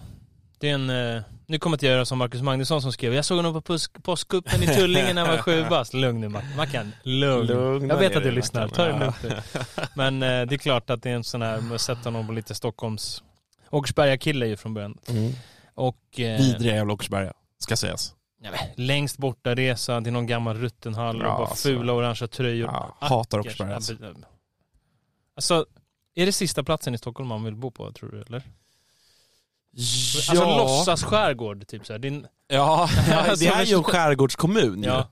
E: Det är en, eh, nu kommer jag inte göra som Marcus Magnusson som skrev, jag såg honom på påsk- påskkuppen i Tullinge när han var sju bast. Lugn nu Mac- Mackan, lugn.
B: Lugna
E: Jag vet att du lyssnar, ta det
B: Ja.
E: lugnt nu. Men eh, det är klart att det är en sån här, man sätter honom på lite Stockholms, Åkersberga-kille ju från början.
B: Mm.
E: Och eh,
B: Vidriga jävla Åkersberga, ska sägas.
E: ja, men, längst borta resa till någon gammal rutten hall och
B: Ja,
E: bara
B: alltså.
E: fula orangea tröjor.
B: Ja, hatar
E: Ackers.
B: Åkersberga. Alltså.
E: Alltså, är det sista platsen i Stockholm man vill bo på tror du eller?
B: Ja.
E: Alltså låtsas skärgård typ såhär. Din,
B: Ja,
E: Alltså,
B: det är ju en skärgårdskommun
E: ja.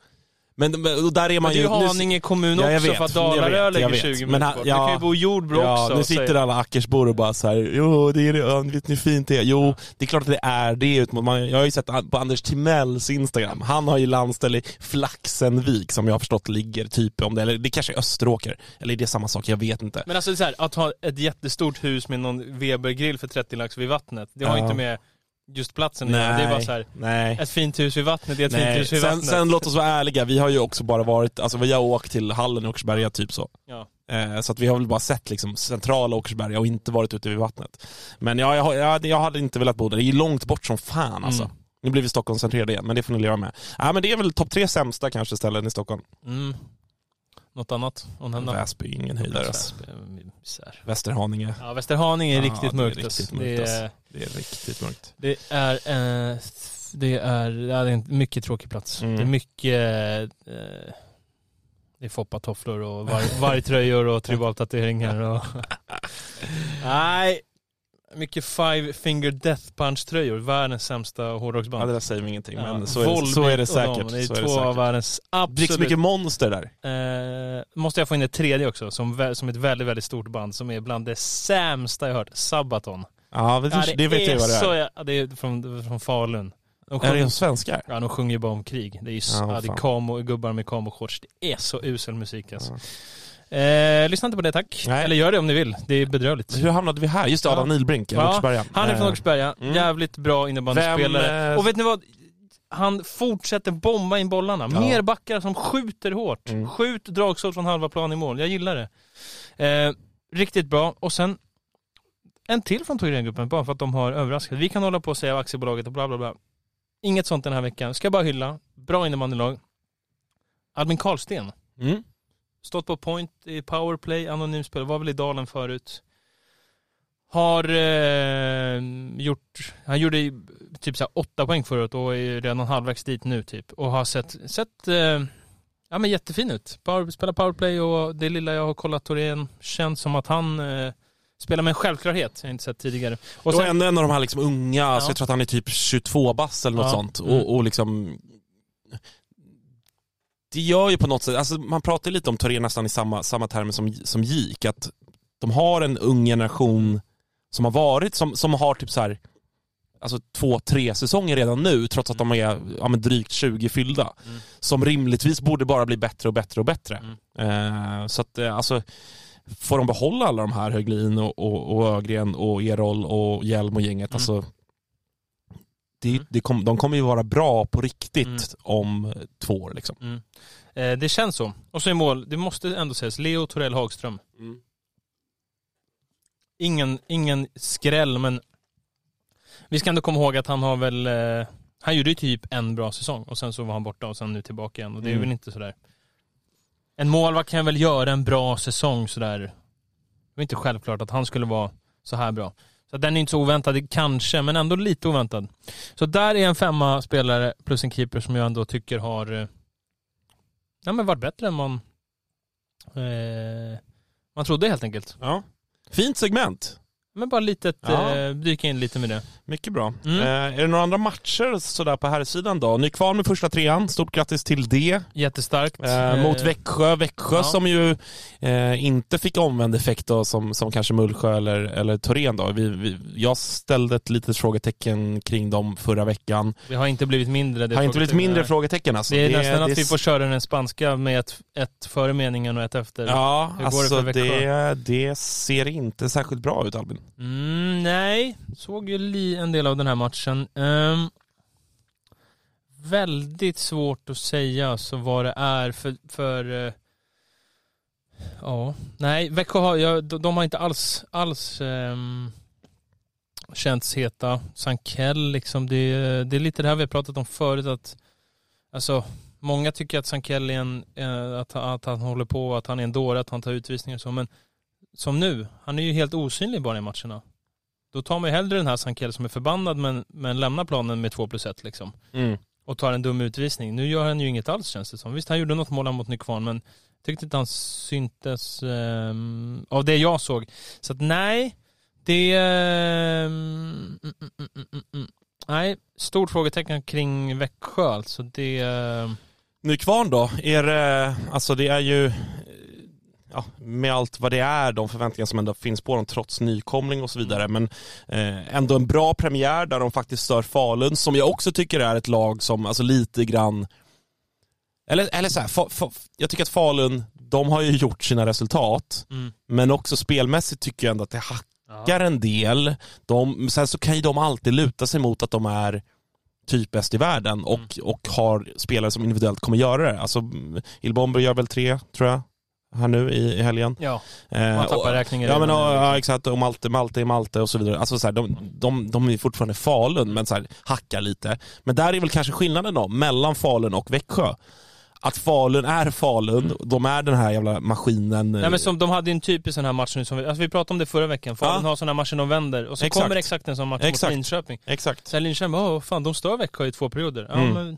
B: Men men- och där är
E: Men
B: man
E: det är
B: ju...
E: ju
B: nu-
E: Haninge kommun
B: Ja,
E: också
B: vet,
E: för att Dalarö ligger
B: jag vet.
E: 20
B: Men
E: bort.
B: ja.
E: Du kan ju bo i Jordbro
B: Ja,
E: också.
B: nu sitter alla Ackersbor och bara så här, jo, det är det, vet ni hur fint det är? Jo, det är klart att det är det. man- Jag har ju sett på Anders Timells Instagram, han har ju landställe i Flaxenvik som jag har förstått ligger typ om det, eller det kanske är Österåker, eller är det samma sak? Jag vet inte.
E: Men alltså det är så här, att ha ett jättestort hus med någon Webergrill för 30 lax vid vattnet, det har
B: Ja.
E: inte med just platsen göra. Det är bara så här,
B: nej.
E: ett fint hus vid vattnet, det är ett fint
B: Nej,
E: hus vid
B: sen,
E: vattnet.
B: sen låt oss vara ärliga, vi har ju också bara varit, alltså vi har åkt till hallen i Åkersberga typ så.
E: Ja.
B: Eh, så att vi har väl bara sett liksom centrala Åkersberga och inte varit ute vid vattnet. Men ja, jag, har- jag, jag hade inte velat bo där, det är ju långt bort som fan alltså.
E: Mm.
B: Nu blir vi Stockholmscentrerade igen, men det får ni leva med. Ja, men det är väl topp tre sämsta kanske ställen i Stockholm.
E: Mm. Något annat att nämna?
B: Väsby, ingen höjdare. alltså.
E: Väsby, misär.
B: Västerhaninge,
E: Ja, Västerhaninge är
B: Ja,
E: riktigt
B: det är
E: mörkt.
B: riktigt
E: alltså.
B: mörkt,
E: det, är,
B: det är riktigt mörkt.
E: det är eh, Det är, det är en mycket tråkig plats.
B: Mm.
E: Det är mycket eh, det är foppatofflor och var, vargtröjor och tribaltatueringar och... Nej, mycket five finger death punch tröjor. Världens sämsta hårdrocksband.
B: Ja, det där säger mig ingenting,
E: Ja,
B: men så är, det,
E: Volbeat
B: så är det säkert.
E: dem. Det är
B: så
E: två
B: är det
E: av
B: säkert.
E: världens
B: Det dricks
E: absolut...
B: mycket monster där.
E: Eh, måste jag få in ett tredje också, som, som ett väldigt, väldigt stort band som är bland det sämsta jag hört. Sabaton.
B: Ja, det,
E: Ja,
B: det vet jag vad det
E: så,
B: är.
E: ja, det är från, från Falun. De
B: Är
E: sjunger,
B: det svenskar?
E: ja, de sjunger ju bara om krig. Det är ju
B: Ja,
E: ja, det är kamo, gubbar med kamoshorts. Det är så usel musik alltså. Eh, lyssna inte på det tack.
B: Nej.
E: Eller gör det om ni vill. Det är bedrövligt.
B: Hur hamnade vi här? Just det, Adam
E: Ja.
B: Nilbrink,
E: Ja,
B: Åkersberga.
E: Han är från
B: Eh,
E: Åkersberga.
B: mm.
E: Jävligt bra innebandyspelare.
B: Eh,
E: Och vet ni vad? Han fortsätter bomba in bollarna.
B: Ja.
E: Mer backar som skjuter hårt.
B: Mm.
E: Skjut dragskott från halva plan i mål. Jag gillar det. Eh, riktigt bra. Och sen en till från Thorengruppen, bara för att de har överraskat. Vi kan hålla på och säga aktiebolaget och bla bla bla. Inget sånt den här veckan. Ska bara hylla. Bra innebandylag. Albin Karlsten.
B: Mm.
E: Stått på point i powerplay, anonym spel, var väl i dalen förut. Har eh, gjort, han gjorde typ så här åtta poäng förut och är redan halvvägs dit nu typ. Och har sett, sett eh, ja, men jättefin ut. Power, spelar powerplay och det lilla jag har kollat Torén känns som att han eh, spelar med en självklarhet jag inte sett tidigare. Och sen,
B: ändå en av de här liksom unga,
E: Ja.
B: så jag tror att han är typ 22 bass eller något
E: Ja.
B: sånt.
E: Mm.
B: Och, och liksom... Det gör ju på något sätt, alltså man pratar lite om Toré nästan i samma, samma termer som, som GIK, att de har en ung generation som har varit, som, som har typ så här, alltså två, tre säsonger redan nu, trots att de är ja, men drygt 20 fyllda.
E: Mm.
B: Som rimligtvis borde bara bli bättre och bättre och bättre.
E: Mm.
B: Eh, så att eh, alltså, får de behålla alla de här, Höglin och, och, och Ögren och Erol och Hjelm och gänget,
E: Mm.
B: alltså det,
E: Mm.
B: det kom, de kommer ju vara bra på riktigt
E: Mm.
B: om två år. Liksom.
E: mm. eh, det känns så. Och så i mål, det måste ändå sägas, Leo Torell Hagström. ingen, ingen skräll, men vi ska ändå komma ihåg att han har väl, eh, han gjorde ju typ en bra säsong och sen så var han borta och sen nu tillbaka igen och det är
B: Mm.
E: väl inte sådär. En målvakt kan väl göra en bra säsong sådär. Det var inte självklart att han skulle vara så här bra. Så den är inte så oväntad, kanske, men ändå lite oväntad. Så där är en femma spelare plus en keeper som jag ändå tycker har eh, ja, men varit bättre än man, eh, man trodde helt enkelt.
B: Ja. Fint segment.
E: Men bara litet,
B: Ja.
E: eh, dyka in lite med det.
B: Mycket bra.
E: Mm.
B: Eh, är det några andra matcher sådär på här sidan då? Ni är kvar med första trean, stort grattis till det.
E: Jättestarkt.
B: Eh, mot Växjö. Växjö
E: ja.
B: som ju eh, inte fick omvänd effekt då, som, som kanske Mullsjö eller, eller Torén då. Vi, vi, jag ställde ett litet frågetecken kring dem förra veckan.
E: Det har inte blivit mindre.
B: Det har inte blivit mindre
E: frågetecken.
B: alltså.
E: Det är nästan att
B: det-
E: vi får köra den spanska med ett, ett före meningen och ett efter.
B: Ja,
E: Hur det
B: alltså det, det ser inte särskilt bra ut Albin.
E: Mm, nej, såg ju li en del av den här matchen. Um, väldigt svårt att säga så vad det är för, för uh, ja, nej, Växjö har, ja, de, de har inte alls, alls um, känts heta. Sankell liksom, det, det är lite det här vi har pratat om förut att, alltså, många tycker att Sankell är en, eh, att, att han håller på, att han är en dåre, att han tar utvisningar och så, men som nu, han är ju helt osynlig bara i matcherna. Då tar man ju hellre den här Sankell som är förbannad men, men lämnar planen med 2 plus 1 liksom. Och tar en dum utvisning. Nu gör han ju inget alls känns det som. Visst, han gjorde något mål mot Nykvarn men tyckte inte han syntes ehm, av det jag såg. Så att nej, det... ehm, mm, mm, mm, mm, mm. Nej, stort frågetecken kring Växjö alltså. Det... ehm,
B: Nykvarn då? Är det, alltså det är ju, eh, ja, med allt vad det är, de förväntningar som ändå finns på dem trots nykomling och så vidare, men eh, ändå en bra premiär där de faktiskt stör Falun, som jag också tycker är ett lag som, alltså lite grann, eller, eller så här, fa, fa, jag tycker att Falun, de har ju gjort sina resultat,
E: mm.
B: men också spelmässigt tycker jag ändå att det hackar en del. De, sen så kan ju de alltid luta sig mot att de är typ bäst i världen och,
E: Mm.
B: och har spelare som individuellt kommer göra det. Alltså Ilbomber gör väl tre, tror jag, här nu i, i helgen.
E: Ja,
B: Eh,
E: man tappar
B: och-
E: räkningen.
B: Ja men ja, exakt, och Malte, Malte Malte och så vidare. Alltså så här, de, de, de är fortfarande Falun men så här, hackar lite. Men där är väl kanske skillnaden då, mellan Falun och Växjö. att Falun är Falun, de är den här jävla maskinen.
E: Nej men som de hade en typisk sån här match nu som vi, alltså vi pratade om det förra veckan. Falun
B: Ja.
E: har såna här matcher de vänder och så
B: Exakt.
E: kommer exakt en sån match
B: Exakt.
E: mot Linköping.
B: Exakt.
E: Så här Linköping, åh fan de stör Växjö i två perioder. Ja
B: Mm.
E: men,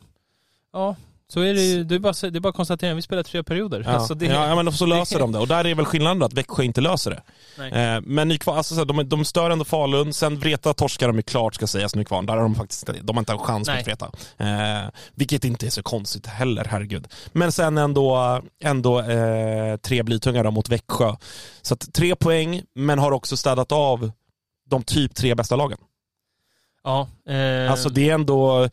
E: ja. Så är det ju, det är bara, det är bara att konstatera, vi spelar tre perioder.
B: Ja.
E: Alltså det,
B: ja, men så löser de det. Och där är väl skillnaden då, att Växjö inte löser det. Eh, men Nykvarn, alltså, så de, de stör ändå Falun, sen Vreta torskar de ju klart ska sägas Nykvarn. Där har de faktiskt de har inte en chans
E: Nej.
B: mot Vreta. Eh, vilket inte är så konstigt heller, herregud. Men sen ändå, ändå eh, tre blytunga då mot Växjö. Så att tre poäng, men har också städat av de typ tre bästa lagen.
E: Ja. Eh,
B: Alltså det är ändå eh,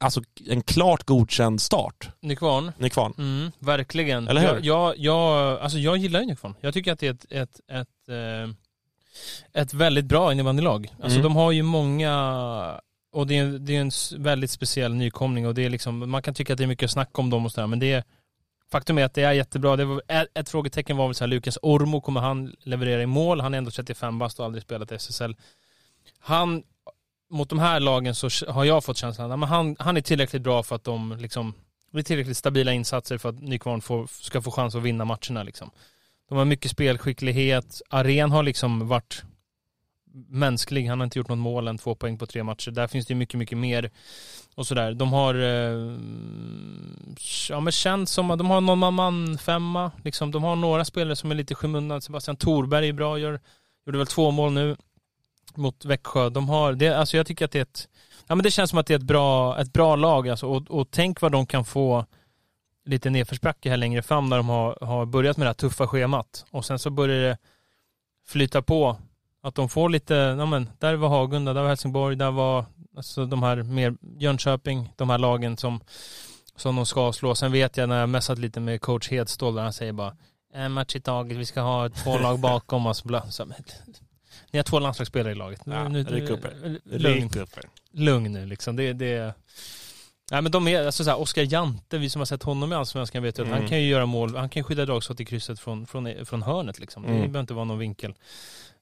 B: alltså, en klart godkänd start,
E: Nykvarn.
B: Nykvarn.
E: Mm, verkligen.
B: Eller hur?
E: Jag, jag, jag, alltså jag gillar ju Nykvarn. Jag tycker att det är ett, ett, ett, eh, ett väldigt bra innebandylag. Alltså
B: Mm.
E: de har ju många, och det är, det är en väldigt speciell nykomling och det är liksom, man kan tycka att det är mycket snack om dem och sådär men det är Faktum är att det är jättebra. Det var, ett, ett frågetecken var väl så här, Lukas Ormo, kommer han leverera i mål? Han är ändå 35 bast och aldrig spelat SSL. Han, mot de här lagen så har jag fått känslan att han, han är tillräckligt bra för att de liksom, det är tillräckligt stabila insatser för att Nykvarn får, ska få chans att vinna matcherna liksom. De har mycket spelskicklighet. Aren har liksom varit mänsklig. Han har inte gjort något mål än två poäng på tre matcher. Där finns det ju mycket, mycket mer. Och sådär. De har, eh, ja men känns som att de har någon man femma. Liksom, de har några spelare som är lite i skymundan. Sebastian Thorberg är bra, gör, gjorde väl två mål nu mot Växjö. De har, det, alltså jag tycker att det är ett, ja men det känns som att det är ett bra, ett bra lag alltså. och, och tänk vad de kan få lite nedförsbacke här längre fram när de har, har börjat med det här tuffa schemat. Och sen så börjar det flyta på. Att de får lite, ja men, där var Hagunda, där var Helsingborg, där var alltså de här mer Jönköping, de här lagen som, som de ska slå. Sen vet jag när jag messat lite med coach Hedstål där han säger bara en match i taget, vi ska ha två lag bakom oss. Bla. Så, men, ni har två landslagsspelare i laget.
B: Ja, ryck upp er.
E: lugn, lugn nu liksom. Det, det, Nej men de är, alltså såhär, Oskar Jante, vi som har sett honom i Allsvenskan vet ju att
B: Mm.
E: han kan ju göra mål, han kan skydda dragskott i krysset från, från, från hörnet liksom. Det
B: Mm.
E: behöver inte vara någon vinkel.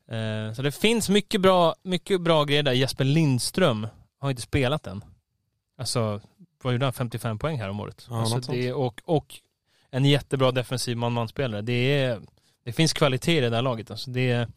E: Eh, så det finns mycket bra, mycket bra grejer där. Jesper Lindström har inte spelat än. Alltså, vad gjorde han? 55 poäng här om året.
B: Ja,
E: alltså det, och, och en jättebra defensiv man-man-spelare. Det, är, det finns kvalitet i det där laget. Alltså det,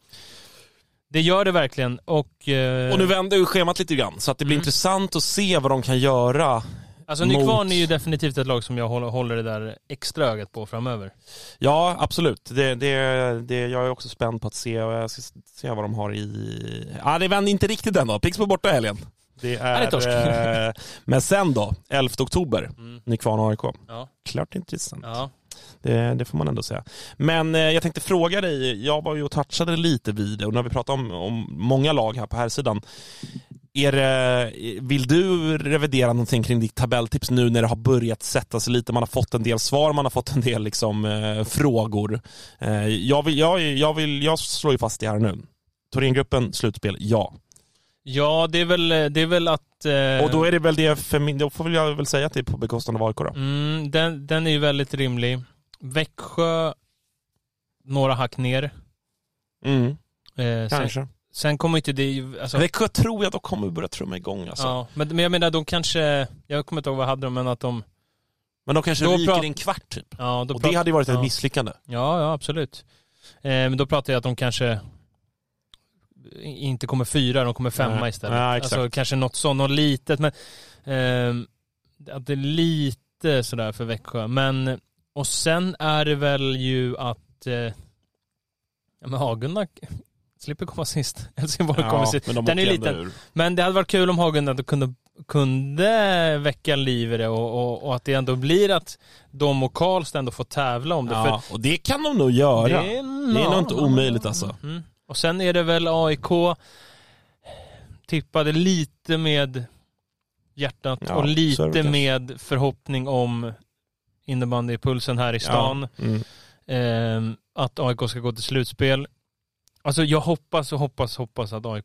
E: det gör det verkligen. Och, eh,
B: Och nu vänder ju schemat lite grann, så att det blir
E: Mm.
B: intressant att se vad de kan göra.
E: Alltså
B: mot-
E: Nykvarn är ju definitivt ett lag som jag håller, det där extra ögat på framöver.
B: Ja, absolut. Det, det, det, jag är också spänd på att se, och jag ska se vad de har i... Ja, det vänder inte riktigt än då. Pixbo borta i helgen. Det
E: är
B: eh, men sen då, 11 oktober,
E: Mm.
B: Nykvarn AIK.
E: Ja.
B: Klart intressant.
E: Ja.
B: Det, det får man ändå säga. Men eh, jag tänkte fråga dig, jag var ju och touchade lite vid det och nu har vi pratat om, om många lag här på här sidan. Är det, vill du revidera någonting kring ditt tabelltips nu när det har börjat sätta sig lite? Man har fått en del svar, man har fått en del liksom, eh, frågor. Eh, jag, vill, jag, jag, vill, jag slår ju fast det här nu. Thorengruppen, slutspel, ja.
E: Ja, det är väl, eh, det är väl att... Eh,
B: Och då är det väl det för min, då får jag väl säga att det är på bekostnad av AIK då.
E: mm, den, den är ju väldigt rimlig. Växjö, några hack ner.
B: Mm,
E: Eh, sen,
B: kanske.
E: sen kommer inte det... Alltså,
B: Växjö tror jag dock kommer börja trumma igång alltså.
E: ja, men, men jag menar, de kanske... Jag kommer inte ihåg vad hade de, men att de...
B: Men de kanske
E: Då
B: ryker i en kvart typ.
E: Ja, då
B: Och det hade ju varit ett
E: ja.
B: misslyckande.
E: Ja, ja absolut. Eh, men då pratar jag att de kanske inte kommer fyra, de kommer femma
B: Nej.
E: istället.
B: Ja,
E: alltså kanske något sånt, något litet. Men ehm, att det är lite sådär för Växjö. Men, och sen är det väl ju att eh, ja, men Hagunda slipper komma sist. Helsingborg kommer sist.
B: men de
E: Den är liten.
B: ur.
E: Men det hade varit kul om Hagunda kunde, kunde väcka liv i det och, och, och att det ändå blir att de och Karlstad ändå får tävla om det.
B: Ja, och det kan de nog göra.
E: det är,
B: Det är nog inte omöjligt alltså.
E: Mm. Och sen är det väl AIK tippade lite med hjärtat
B: Ja,
E: och lite med förhoppning om innebandypulsen här i stan.
B: Mm.
E: Ehm, att AIK ska gå till slutspel. Alltså jag hoppas och hoppas, hoppas att AIK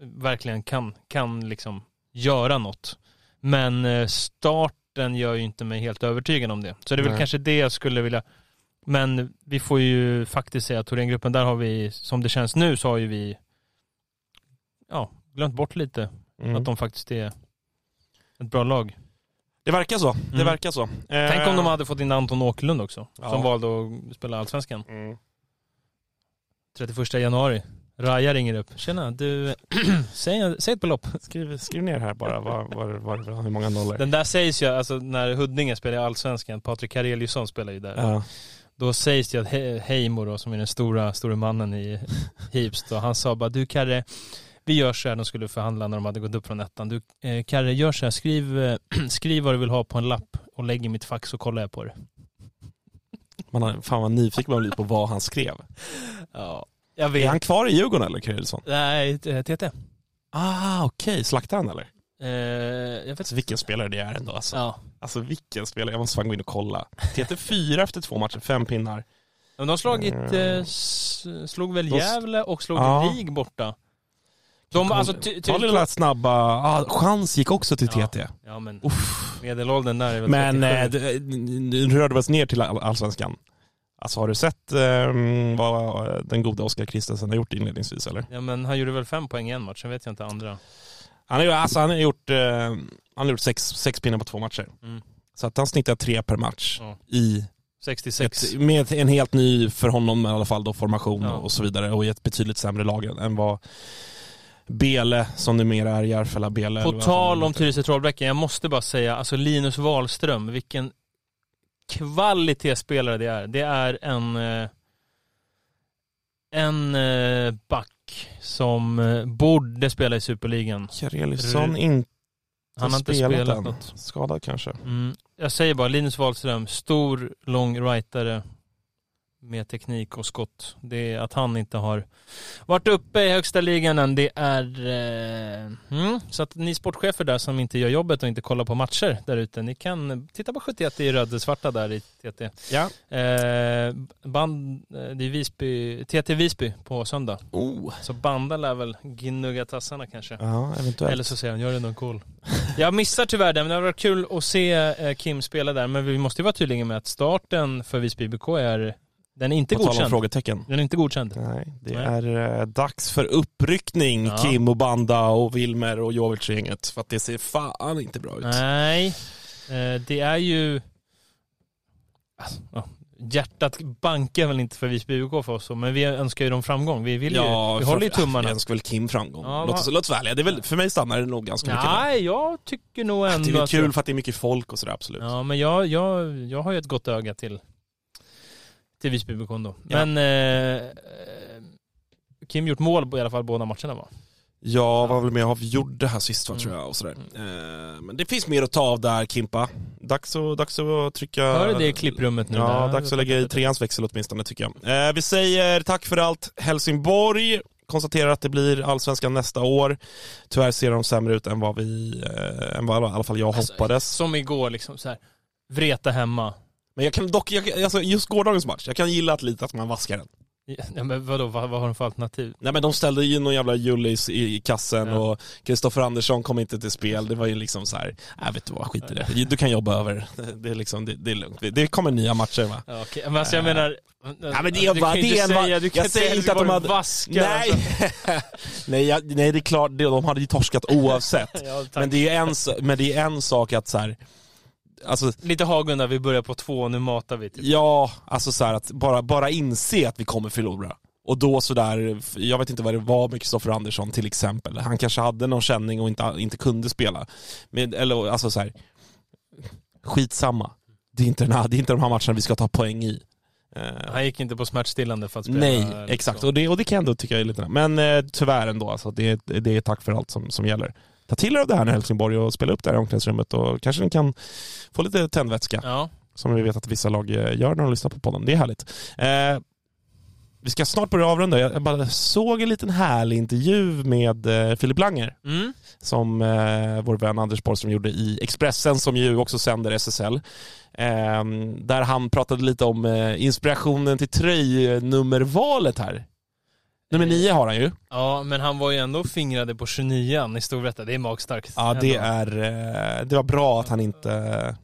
E: verkligen kan, kan liksom göra något. Men eh, starten gör ju inte mig helt övertygad om det. Så det är väl
B: Nej.
E: kanske det jag skulle vilja men vi får ju faktiskt säga att Thorengruppen, där har vi, som det känns nu, så har ju vi ja, glömt bort lite
B: Mm.
E: att de faktiskt är ett bra lag.
B: Det verkar så. Det
E: Mm.
B: verkar så.
E: Tänk om de hade fått in Anton Åkerlund också,
B: Ja.
E: som valde att spela Allsvenskan.
B: Mm.
E: 31 januari. Raja ringer upp. Tjena, du, säg, säg ett belopp.
B: Skriv, skriv ner här bara vad, vad, vad, hur många nollor.
E: Den där sägs ju, alltså när Huddinge spelar i Allsvenskan, Patrik Kareliusson spelar ju där.
B: Ja.
E: Då sägs det att He- Heimo då, som är den stora, stora mannen i Hips då, han sa bara du Karre, vi gör så här, de skulle förhandla när de hade gått upp från ettan. Du eh, Karre, gör så här, skriv, eh, skriv vad du vill ha på en lapp och lägg i mitt fack så kollar jag på det.
B: Man har, fan vad nyfiken man blir på vad han skrev.
E: Ja, jag
B: Är
E: vet.
B: han kvar i Djurgården eller Karelsson?
E: Nej, TT.
B: Ah okej, slaktar han eller?
E: Eh, jag vet
B: Alltså, vilken spelare det är ändå alltså.
E: Ja.
B: Alltså vilken spelare, jag måste fan gå in och kolla. TT fyra efter två matcher, fem pinnar.
E: Men de har slagit, eh, s- slog väl
B: De
E: Gävle och slog
B: Ja.
E: RIG borta. De, alltså,
B: Ta lilla snabba, ah, chans gick också till
E: Ja.
B: TT.
E: ja men
B: Uff.
E: medelåldern där är väl
B: Men
E: 37.
B: eh, nu rörde vi oss ner till all- allsvenskan. Alltså har du sett eh, vad den gode Oskar Kristensen har gjort inledningsvis eller?
E: Ja men han gjorde väl fem poäng i en match, sen vet jag inte andra.
B: Han har, alltså, han har gjort, eh, han har gjort sex, sex pinnar på två matcher.
E: Mm.
B: Så att han snittar tre per match
E: Ja.
B: i
E: 66.
B: ett, med en helt ny, för honom i alla fall, då, formation
E: Ja.
B: och, så vidare och i ett betydligt sämre lag än vad Bele, som numera är Järfälla Bele.
E: På tal om. Tyresö Trollbäcken, jag måste bara säga, alltså Linus Wahlström, vilken kvalitetsspelare det är. Det är en, eh, en eh, back som eh, borde spela i Superligan.
B: Kareliusson inte
E: Han har inte
B: spelat,
E: spelat något.
B: Skadad kanske.
E: Mm. Jag säger bara Linus Wahlström, stor, lång rightare med teknik och skott. Det är att han inte har varit uppe i högsta ligan än, det är... Eh, mm. Så att ni sportchefer där som inte gör jobbet och inte kollar på matcher där ute, ni kan titta på 71 i röd-svarta där i TT.
B: Ja.
E: Eh, band, eh, det är Visby, TT Visby på söndag.
B: Oh.
E: Så Banda lär väl gnugga tassarna kanske.
B: Ja, eventuellt.
E: Eller så säger han, gör det någon cool. Jag missar tyvärr det, men det har varit kul att se eh, Kim spela där. Men vi måste ju vara tydliga med att starten för Visby IBK är, den är inte
B: På
E: godkänd.
B: frågetecken.
E: Den är inte godkänd.
B: Nej, det
E: Nej.
B: är eh, dags för uppryckning
E: Ja.
B: Kim och Banda och Wilmer och Jovic-gänget. För att det ser fan inte bra ut.
E: Nej, eh, det är ju... Alltså, ja, hjärtat bankar väl inte för Visby IBK för oss, så, men vi önskar ju dem framgång. Vi vill ju, vi håller ju tummarna.
B: Jag önskar väl Kim framgång.
E: Ja,
B: låt, oss, låt oss välja. Det är väl, för mig stannar det nog ganska mycket.
E: Nej, jag tycker nog
B: Det
E: ändå
B: är väl
E: att...
B: kul för att det är mycket folk och sådär, absolut.
E: Ja, men jag, jag, jag har ju ett gott öga till, till Visby IBK då.
B: Ja.
E: Men eh, eh, Kim gjort mål i alla fall båda matcherna va?
B: Jag var väl med och avgjorde det här sist va,
E: Mm.
B: tror jag. Och sådär. Eh, men det finns mer att ta av där Kimpa. Dags att, dags att trycka...
E: Hör du det i klipprummet nu?
B: Ja,
E: där?
B: dags att lägga i treans växel åtminstone tycker jag. Eh, vi säger tack för allt Helsingborg. Konstaterar att det blir allsvenskan nästa år. Tyvärr ser de sämre ut än vad vi, eh, än vad i alla fall jag
E: Alltså,
B: hoppades.
E: Som igår liksom så här. Vreta hemma.
B: Men jag kan dock, jag, alltså just gårdagens match, jag kan gilla att lite att man vaskar den.
E: Ja, men vadå, vad, vad har de för alternativ?
B: Nej men de ställde ju någon jävla Jullis i, i kassen
E: Ja.
B: och Kristoffer Andersson kom inte till spel. Det var ju liksom så här, nej vet du vad, skit i det. Du kan jobba över. Det är liksom, det, det är lugnt. Det kommer nya matcher va.
E: Ja, okej. Men alltså jag menar...
B: Ja, men det är
E: du
B: bara-
E: kan
B: det är en
E: säga, du kan
B: jag säger inte att de hade-
E: vaskar.
B: Nej,
E: Alltså.
B: nej, jag, nej det är klart, de hade ju torskat oavsett.
E: Ja,
B: men, det är en, men det är en sak att så här, alltså
E: Lite Hagunda, vi börjar på två och nu matar vi. Typ.
B: Ja, alltså så att bara, bara inse att vi kommer förlora. Och då sådär, jag vet inte vad det var med Kristoffer Andersson till exempel. Han kanske hade någon känning och inte, inte kunde spela. Men, eller alltså så här, skitsamma. Det är, inte den här, det är inte de här matcherna vi ska ta poäng i. Eh,
E: Han gick inte på smärtstillande för att spela.
B: nej, exakt. Och det, och det kan jag ändå tycka är lite... Men eh, tyvärr ändå, alltså, det, det är tack för allt som, som gäller. Ta till er av det här när Helsingborg och spela upp det här i omklädningsrummet och kanske ni kan få lite tändvätska
E: Ja.
B: som vi vet att vissa lag eh, gör när de lyssnar på podden. Det är härligt. Eh, vi ska snart börja avrunda. Jag bara såg en liten härlig intervju med eh, Filip Langer
E: Mm.
B: som eh, vår vän Anders Borgström gjorde i Expressen som ju också sänder SSL. Eh, där han pratade lite om eh, inspirationen till tröjnummervalet här. Nummer nio har han ju.
E: Ja, men han var ju ändå fingrade på 29 i Storvreta. Det är magstarkt.
B: Ja, det, är, eh, det var bra att han inte,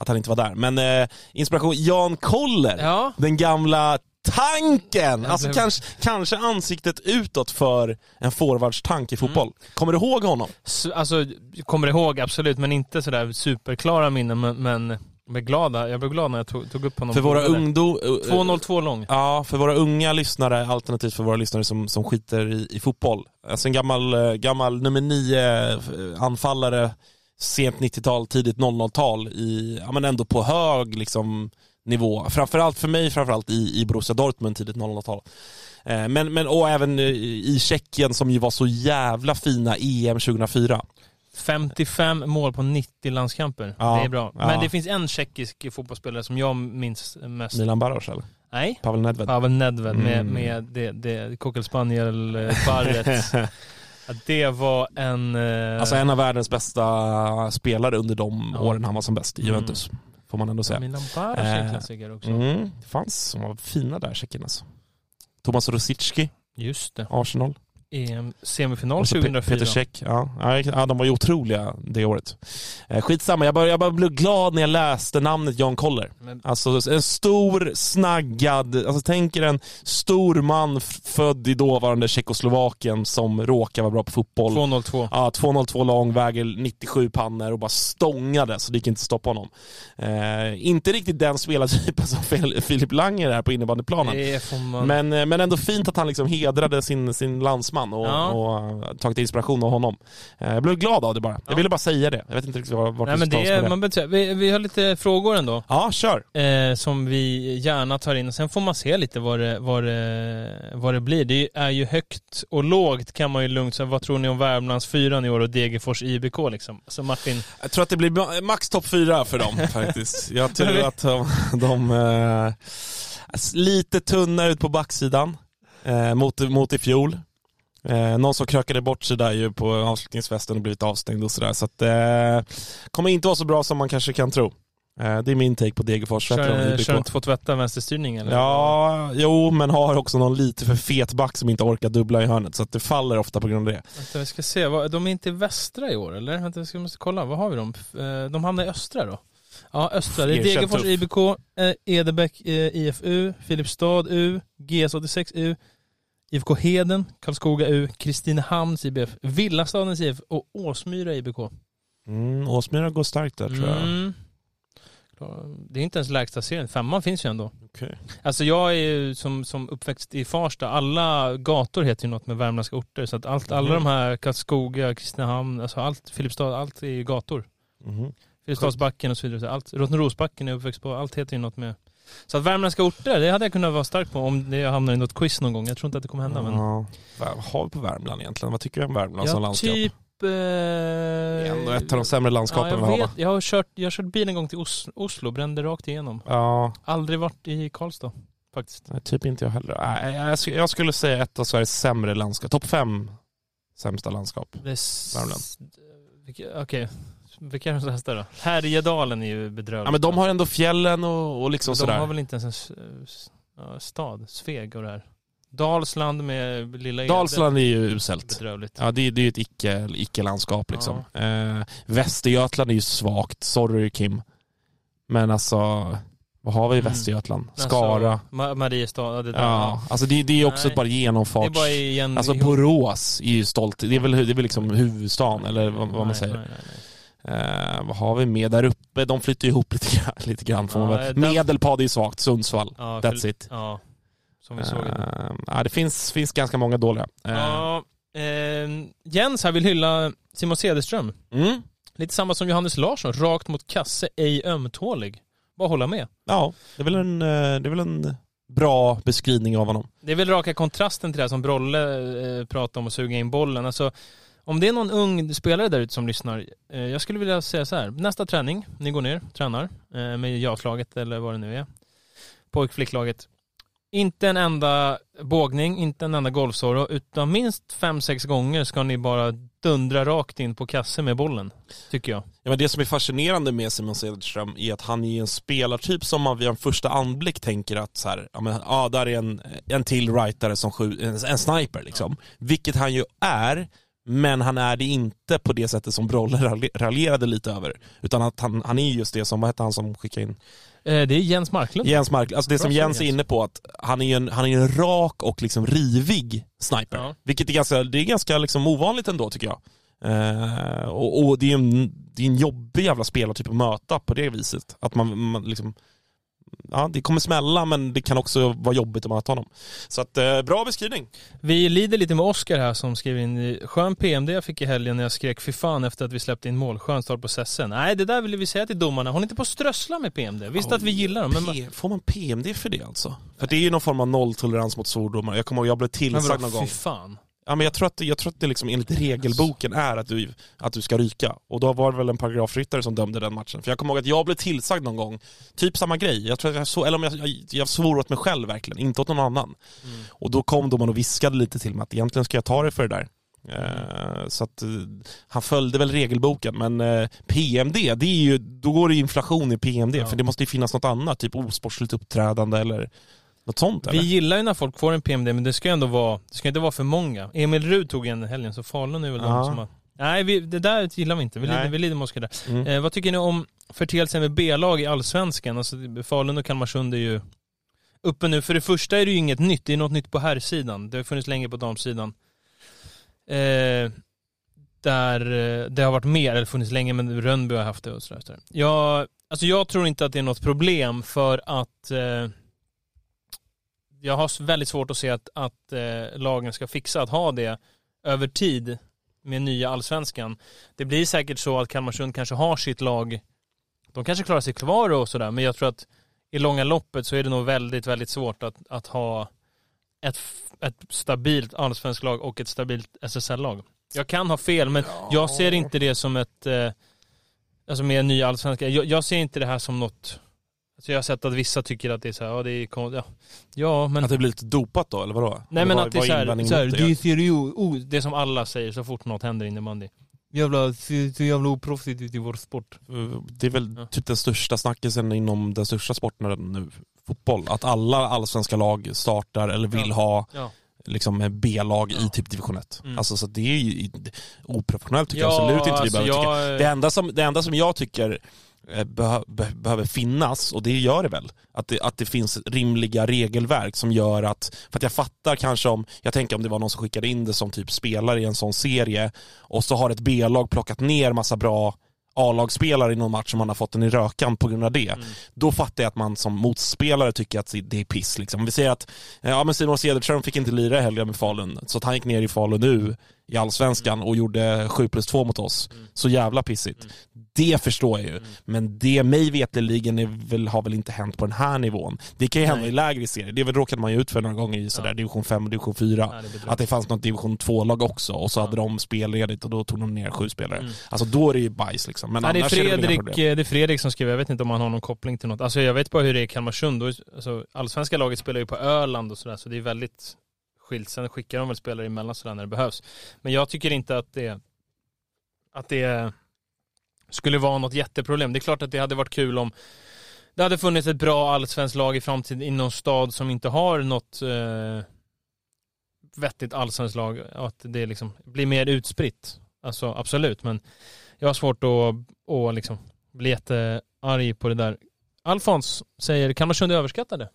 B: att han inte var där. Men eh, inspiration, Jan Koller.
E: Ja,
B: Den gamla tanken! Alltså
E: blev-
B: kanske, kanske ansiktet utåt för en forwardstank i fotboll. Kommer du ihåg honom?
E: Alltså, kommer ihåg absolut, men inte sådär superklara minnen. Men, men blev glad, jag blev glad när jag tog, tog upp honom.
B: För våra ungdom...
E: 2.02 lång.
B: Ja, för våra unga lyssnare, alternativt för våra lyssnare som, som skiter i, i fotboll. Alltså en gammal, eh, gammal nummer nio eh, anfallare, sent 90-tal, tidigt 00-tal, i, ja men ändå på hög liksom, nivå. Framförallt för mig, framförallt i, i Borussia Dortmund, tidigt 00-tal. Eh, Men, men, och även eh, i Tjeckien som ju var så jävla fina EM 2004.
E: 55 mål på 90 landskamper.
B: Ja,
E: det är bra.
B: ja.
E: Men det finns en tjeckisk fotbollsspelare som jag minns mest.
B: Milan Baros eller?
E: Nej,
B: Pavel Nedved.
E: Pavel Nedved med,
B: Mm.
E: med det, det Cockelspanjel-barret. ja, det var en... eh,
B: Alltså en av världens bästa spelare under de
E: Ja.
B: åren han var som bäst i Juventus. Får man ändå säga.
E: Milan Baros är en
B: Eh,
E: klassiker också.
B: Mm, det fanns som var fina där Tjeckien alltså. Thomas Rosicki,
E: Just det.
B: Arsenal.
E: EM semifinal
B: Och så Pe-
E: 2004.
B: Peter Cech. Ja. Ja, de var ju otroliga det året. Eh, skitsamma, jag bara, jag bara blev glad när jag läste namnet Jan Koller.
E: Men-
B: Alltså en stor, snaggad, alltså tänk er en stor man född i dåvarande Tjeckoslovakien som råkar vara bra på fotboll.
E: 202.
B: Ja, 202 lång, väger 97 pannor och bara stångade så det gick inte att stoppa honom. Eh, inte riktigt den spelartypen som Filip Langer är på innebandyplanen.
E: Man...
B: Men, eh, men ändå fint att han liksom hedrade sin, sin landsman och,
E: Ja.
B: och tagit inspiration av honom. Eh, jag blev glad av det bara. Jag ville bara säga det. Jag vet inte riktigt var- vart
E: Nej, men det,
B: med det.
E: man säga- vi, vi har lite frågor ändå.
B: Ja, kör.
E: Eh, som vi gärna tar in. Sen får man se lite vad det, vad det, vad det blir. Det är ju högt och lågt kan man ju lugnt säga. Vad tror ni om Värmlands fyran i år och Degerfors IBK liksom? Så Martin,
B: Jag tror att det blir ma- max topp fyra för dem faktiskt. Jag tror att de, de eh, lite tunna ut på backsidan eh, mot, mot i fjol. Eh, någon som krökade bort sig där ju på avslutningsfesten och blivit avstängd och sådär. Så att eh, kommer inte vara så bra som man kanske kan tro. Eh, det är min take på Degerfors.
E: Kör, kör inte få tvätta vänsterstyrning eller?
B: Ja, jo, men har också någon lite för fet back som inte orkar dubbla i hörnet. Så att det faller ofta på grund av det.
E: Vänta, vi ska se. De är inte i västra i år eller? Vänta, vi måste kolla. Vad har vi dem? Eh, De hamnar i östra då? Ja, östra. Det är Degerfors. IBK, eh, Edebäck eh, IFU, Filipstad U, GS86 U, IFK Heden, Karlskoga U, Kristinehamns IBF, Villastadens IF och Åsmyra IBK.
B: Mm, Åsmyra går starkt där tror jag.
E: Mm. Det är inte ens lägsta serien. Femman finns ju ändå.
B: Okej.
E: Alltså jag är ju som, som uppväxt i Farsta, alla gator heter ju något med värmländska orter. Så att allt, alla
B: Mhm.
E: de här Karlskoga, Kristinehamn, alltså allt, Filipstad, allt är ju gator.
B: Mhm.
E: Filipstadsbacken och så vidare. Allt, Rottnerosbacken är uppväxt på, allt heter ju något med... Så att värmländska orter, det hade jag kunnat vara stark på om jag hamnar i något quiz någon gång. Jag tror inte att det kommer hända men...
B: Ja. Vad har vi på Värmland egentligen? Vad tycker du om Värmland som
E: Ja,
B: landskap?
E: typ... Eh...
B: Ändå ett av de sämre
E: ja,
B: landskapen vi
E: jag,
B: har
E: vet, jag, har kört, jag har kört bil en gång till Os Oslo, brände rakt igenom.
B: Ja,
E: Aldrig varit i Karlstad faktiskt.
B: nej, typ inte jag heller. Nej, jag, sk- jag skulle säga ett av Sveriges sämre landskap. Topp fem sämsta landskap. Värmland.
E: Vilka- Okej, vilka är de sämsta då? Härjedalen är ju bedrövligt.
B: Ja, men de har ändå fjällen och, och liksom
E: de
B: sådär.
E: har väl inte ens en ja, stad, Sveg och det här. Dalsland med lilla Ede.
B: Dalsland är ju uselt.
E: Bedrövligt.
B: Ja, det, det är ju ett icke, icke-landskap liksom. Eh, Västergötland är ju svagt, sorry Kim. Men alltså, vad har vi i
E: Mm.
B: Västergötland? Skara.
E: Alltså, Ma- Mariestad, ja, det där.
B: Ja, alltså det, det är ju också
E: Nej.
B: bara genomfarts...
E: bara igen...
B: Alltså Borås är ju stolt. Det är väl, det är väl liksom huvudstaden, eller vad, vad man
E: Nej,
B: säger.
E: nej, nej.
B: Eh, vad har vi med där uppe? De flyttar ju ihop lite grann, lite grann får man
E: Ja,
B: väl.
E: där-
B: Medelpad är ju svagt, Sundsvall.
E: Ja,
B: That's it.
E: Ja, som vi såg.
B: Uh, ja, det finns, finns ganska många dåliga. Eh,
E: Ja, eh, Jens här vill hylla Simon Cederström.
B: mm,
E: Lite samma som Johannes Larsson, rakt mot kasse, ej ömtålig. Bara hålla med.
B: ja, det är, väl en, eh, det är väl en bra beskrivning av honom.
E: Det är väl raka kontrasten till det här som Brolle eh, pratade om att suga in bollen. Alltså, om det är någon ung spelare där ute som lyssnar, eh, jag skulle vilja säga så här. Nästa träning, ni går ner, tränar eh, med ja-laget eller vad det nu är. Pojk-flicklaget. Inte en enda bågning, inte en enda golfsoro, utan minst fem sex gånger ska ni bara dundra rakt in på kasse med bollen. Tycker jag.
B: Ja, men det som är fascinerande med Simon Cederström är att han är en spelartyp som man vid en första anblick tänker att så här, ja, men, ja, där är en, en till rightare som skju, en, en sniper liksom. Vilket han ju är, Men han är det inte på det sättet som Brolle ralj- raljerade lite över. Utan att han, han är just det som, vad hette han som skickade in?
E: Eh, det är Jens Marklund.
B: Jens Mark, alltså det som Jens är inne på, att han är en, han är en rak och liksom rivig sniper.
E: Ja.
B: Vilket är ganska, det är ganska liksom ovanligt ändå tycker jag. Eh, och, och det är en, det är en jobbig jävla spelartyp att möta på det viset. Att man, man liksom, ja det kommer smälla men det kan också vara jobbigt att möta honom. Så att, eh, bra beskrivning.
E: Vi lider lite med Oskar här som skriver in skön PMD jag fick i helgen när jag skrek fy fan efter att vi släppte in mål. Skön start på sessen. Nej, det där ville vi säga till domarna. Håll inte på att strössla med PMD. Visst att vi gillar dem, men...
B: P, får man PMD för det alltså? För det är ju någon form av nolltolerans mot svordomar. Jag kommer ihåg, jag blev
E: Men
B: tillsagd
E: vadå,
B: någon
E: fy
B: gång.
E: fan.
B: Ja, men jag, tror att, det- jag tror att det liksom enligt regelboken är att du, att du ska ryka. Och då var det väl en paragrafryttare som dömde den matchen. För jag kommer ihåg att jag blev tillsagd någon gång, typ samma grej. Jag tror att jag, så, eller om jag, jag, jag svor åt mig själv verkligen, inte åt någon annan. Och då kom domaren och viskade lite till mig att egentligen ska jag ta det för det där. Eh, så att eh, han följde väl regelboken, men eh, PMD, det är ju, då går det inflation i PMD,
E: Ja.
B: för det måste ju finnas något annat, typ osportsligt uppträdande eller något sånt
E: Vi
B: eller?
E: gillar ju när folk får en PMD, men det ska ju ändå vara, det ska inte vara för många. Emil Rud tog en helgen, så Falun är väl de som har... Nej, vi, det där gillar vi inte. Vi lider, vi lider med Oskar där.
B: Mm.
E: Eh, vad tycker ni om förteelsen med B-lag i Allsvenskan? Alltså, Falun och Kalmarsund är ju uppe nu. För det första är det ju inget nytt, det är något nytt på herrsidan. Det har funnits länge på damsidan. Eh, där eh, det har varit mer, eller funnits länge, men Rönnby har haft det och sådär. Jag, alltså jag tror inte att det är något problem för att eh, jag har väldigt svårt att se att, att eh, lagen ska fixa att ha det över tid med nya allsvenskan. Det blir säkert så att Kalmarsund kanske har sitt lag, de kanske klarar sig kvar och sådär, men jag tror att i långa loppet så är det nog väldigt, väldigt svårt att, att ha ett, ett stabilt allsvenskt lag och ett stabilt SSL-lag. Jag kan ha fel, men jag ser inte det som ett, eh, alltså med en ny allsvenska, jag, jag ser inte det här som något, alltså jag har sett att vissa tycker att det är så här, ja det är kon- ja, ja men
B: Att det blir lite dopat då, eller vadå?
E: Nej men
B: vad-
E: att det är såhär,
B: invändningen
E: såhär
B: mot
E: det är oh, det som alla säger så fort något händer innebandy. Jävla, så, så jävla oproffsigt ute i vår sport.
B: Det är väl
E: Ja.
B: typ den största snackisen inom den största sporten nu, fotboll. Att alla allsvenska lag startar eller vill
E: Ja.
B: ha
E: Ja.
B: liksom B-lag i typ division 1.
E: Mm.
B: Alltså så det är ju oprofessionellt tycker jag
E: Ja,
B: absolut inte vi
E: alltså,
B: behöver tycka.
E: jag-
B: Det enda, som, det enda som jag tycker eh, behö, be, behöver finnas, och det gör det väl, att det, att det finns rimliga regelverk som gör att, för att jag fattar kanske om, jag tänker om det var någon som skickade in det som typ spelare i en sån serie och så har ett B-lag plockat ner massa bra A-lagsspelare i någon match som man har fått den i rökan på grund av det.
E: Mm.
B: Då fattar jag att man som motspelare tycker att det är piss. Liksom. Vi säger att ja, men Simon Cederström fick inte lira i helgen med Falun, så att han gick ner i Falun nu i Allsvenskan och gjorde 7 plus 2 mot oss. Så jävla pissigt. Det förstår jag ju. Men det mig veterligen väl, har väl inte hänt på den här nivån. Det kan ju hända
E: Nej.
B: i lägre serier. Det väl råkade man ju ut för några gånger i sådär
E: Ja.
B: division 5 och division 4.
E: Nej, det
B: att det fanns något division 2-lag också och så
E: Ja.
B: hade de spelledigt och då tog de ner sju spelare.
E: Mm.
B: Alltså då är det ju bajs liksom. Men
E: Nej, det, är
B: annars är det
E: Fredrik, det är Fredrik som skriver, jag vet inte om han har någon koppling till något. Alltså jag vet bara hur det är i Kalmarsund. Alltså, allsvenska laget spelar ju på Öland och sådär, så det är väldigt skilt. Sen skickar de väl spelare emellan sådär när det behövs. Men jag tycker inte att det, att det skulle vara något jätteproblem. Det är klart att det hade varit kul om det hade funnits ett bra allsvenskt lag i framtiden i någon stad som inte har något eh, vettigt allsvenskt lag. Att det liksom blir mer utspritt. Alltså absolut, men jag har svårt att, att liksom bli jättearg på det där. Alfons säger, Kalmarsund är överskattade.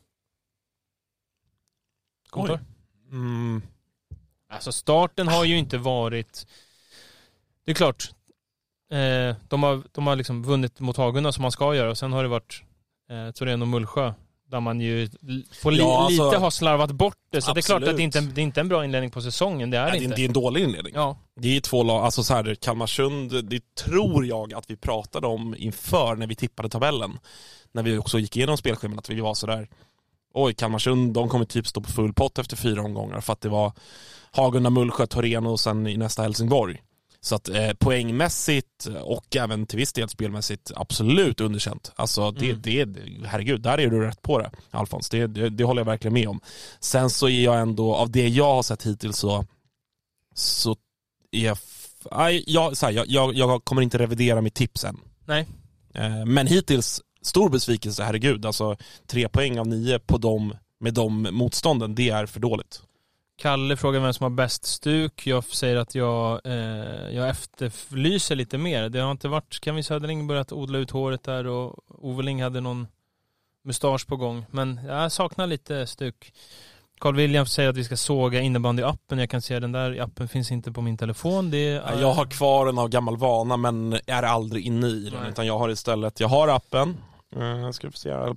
E: Kommentar?
B: Mm.
E: Alltså starten har ju inte varit... Det är klart, eh, de har, de har liksom vunnit mot Hagunda som man ska göra och sen har det varit eh, Torén och Mullsjö där man ju får li,
B: Ja, alltså-
E: lite har slarvat bort det. Så det är klart att
B: Absolut.
E: det inte, det är inte en bra inledning på säsongen, det är
B: Nej,
E: inte.
B: det är en dålig inledning.
E: Ja,
B: Det är två lag, alltså så här, Kalmarsund, det tror jag att vi pratade om inför när vi tippade tabellen. När vi också gick igenom spelschemat, att vi var sådär, oj Kalmarsund, de kommer typ stå på full pott efter fyra omgångar för att det var Hagunda, Mullsjö, Toreno och sen i nästa Helsingborg. Så att eh, poängmässigt och även till viss del spelmässigt absolut underkänt. Alltså det,
E: Mm.
B: det, herregud, där är du rätt på det Alfons. Det, det, det håller jag verkligen med om. Sen så är jag ändå, av det jag har sett hittills så, så är jag, aj, jag, så här, jag, jag, jag kommer inte revidera mitt tips än.
E: nej.
B: Eh, men hittills, stor besvikelse, herregud. Alltså tre poäng av nio på dem, med de motstånden, det är för dåligt.
E: Kalle frågar vem som har bäst stuk. Jag säger att jag, eh, jag efterlyser lite mer. Det har inte varit, Kevin Söderling börjat odla ut håret där och Oveling hade någon mustasch på gång. Men jag saknar lite stuk. Carl William säger att vi ska såga innebandyappen. Jag kan säga den där appen finns inte på min telefon. Det är,
B: Jag har kvar den av gammal vana men är aldrig inne i den.
E: Nej.
B: Utan jag har istället, jag har appen. Uh, ska vi få se här.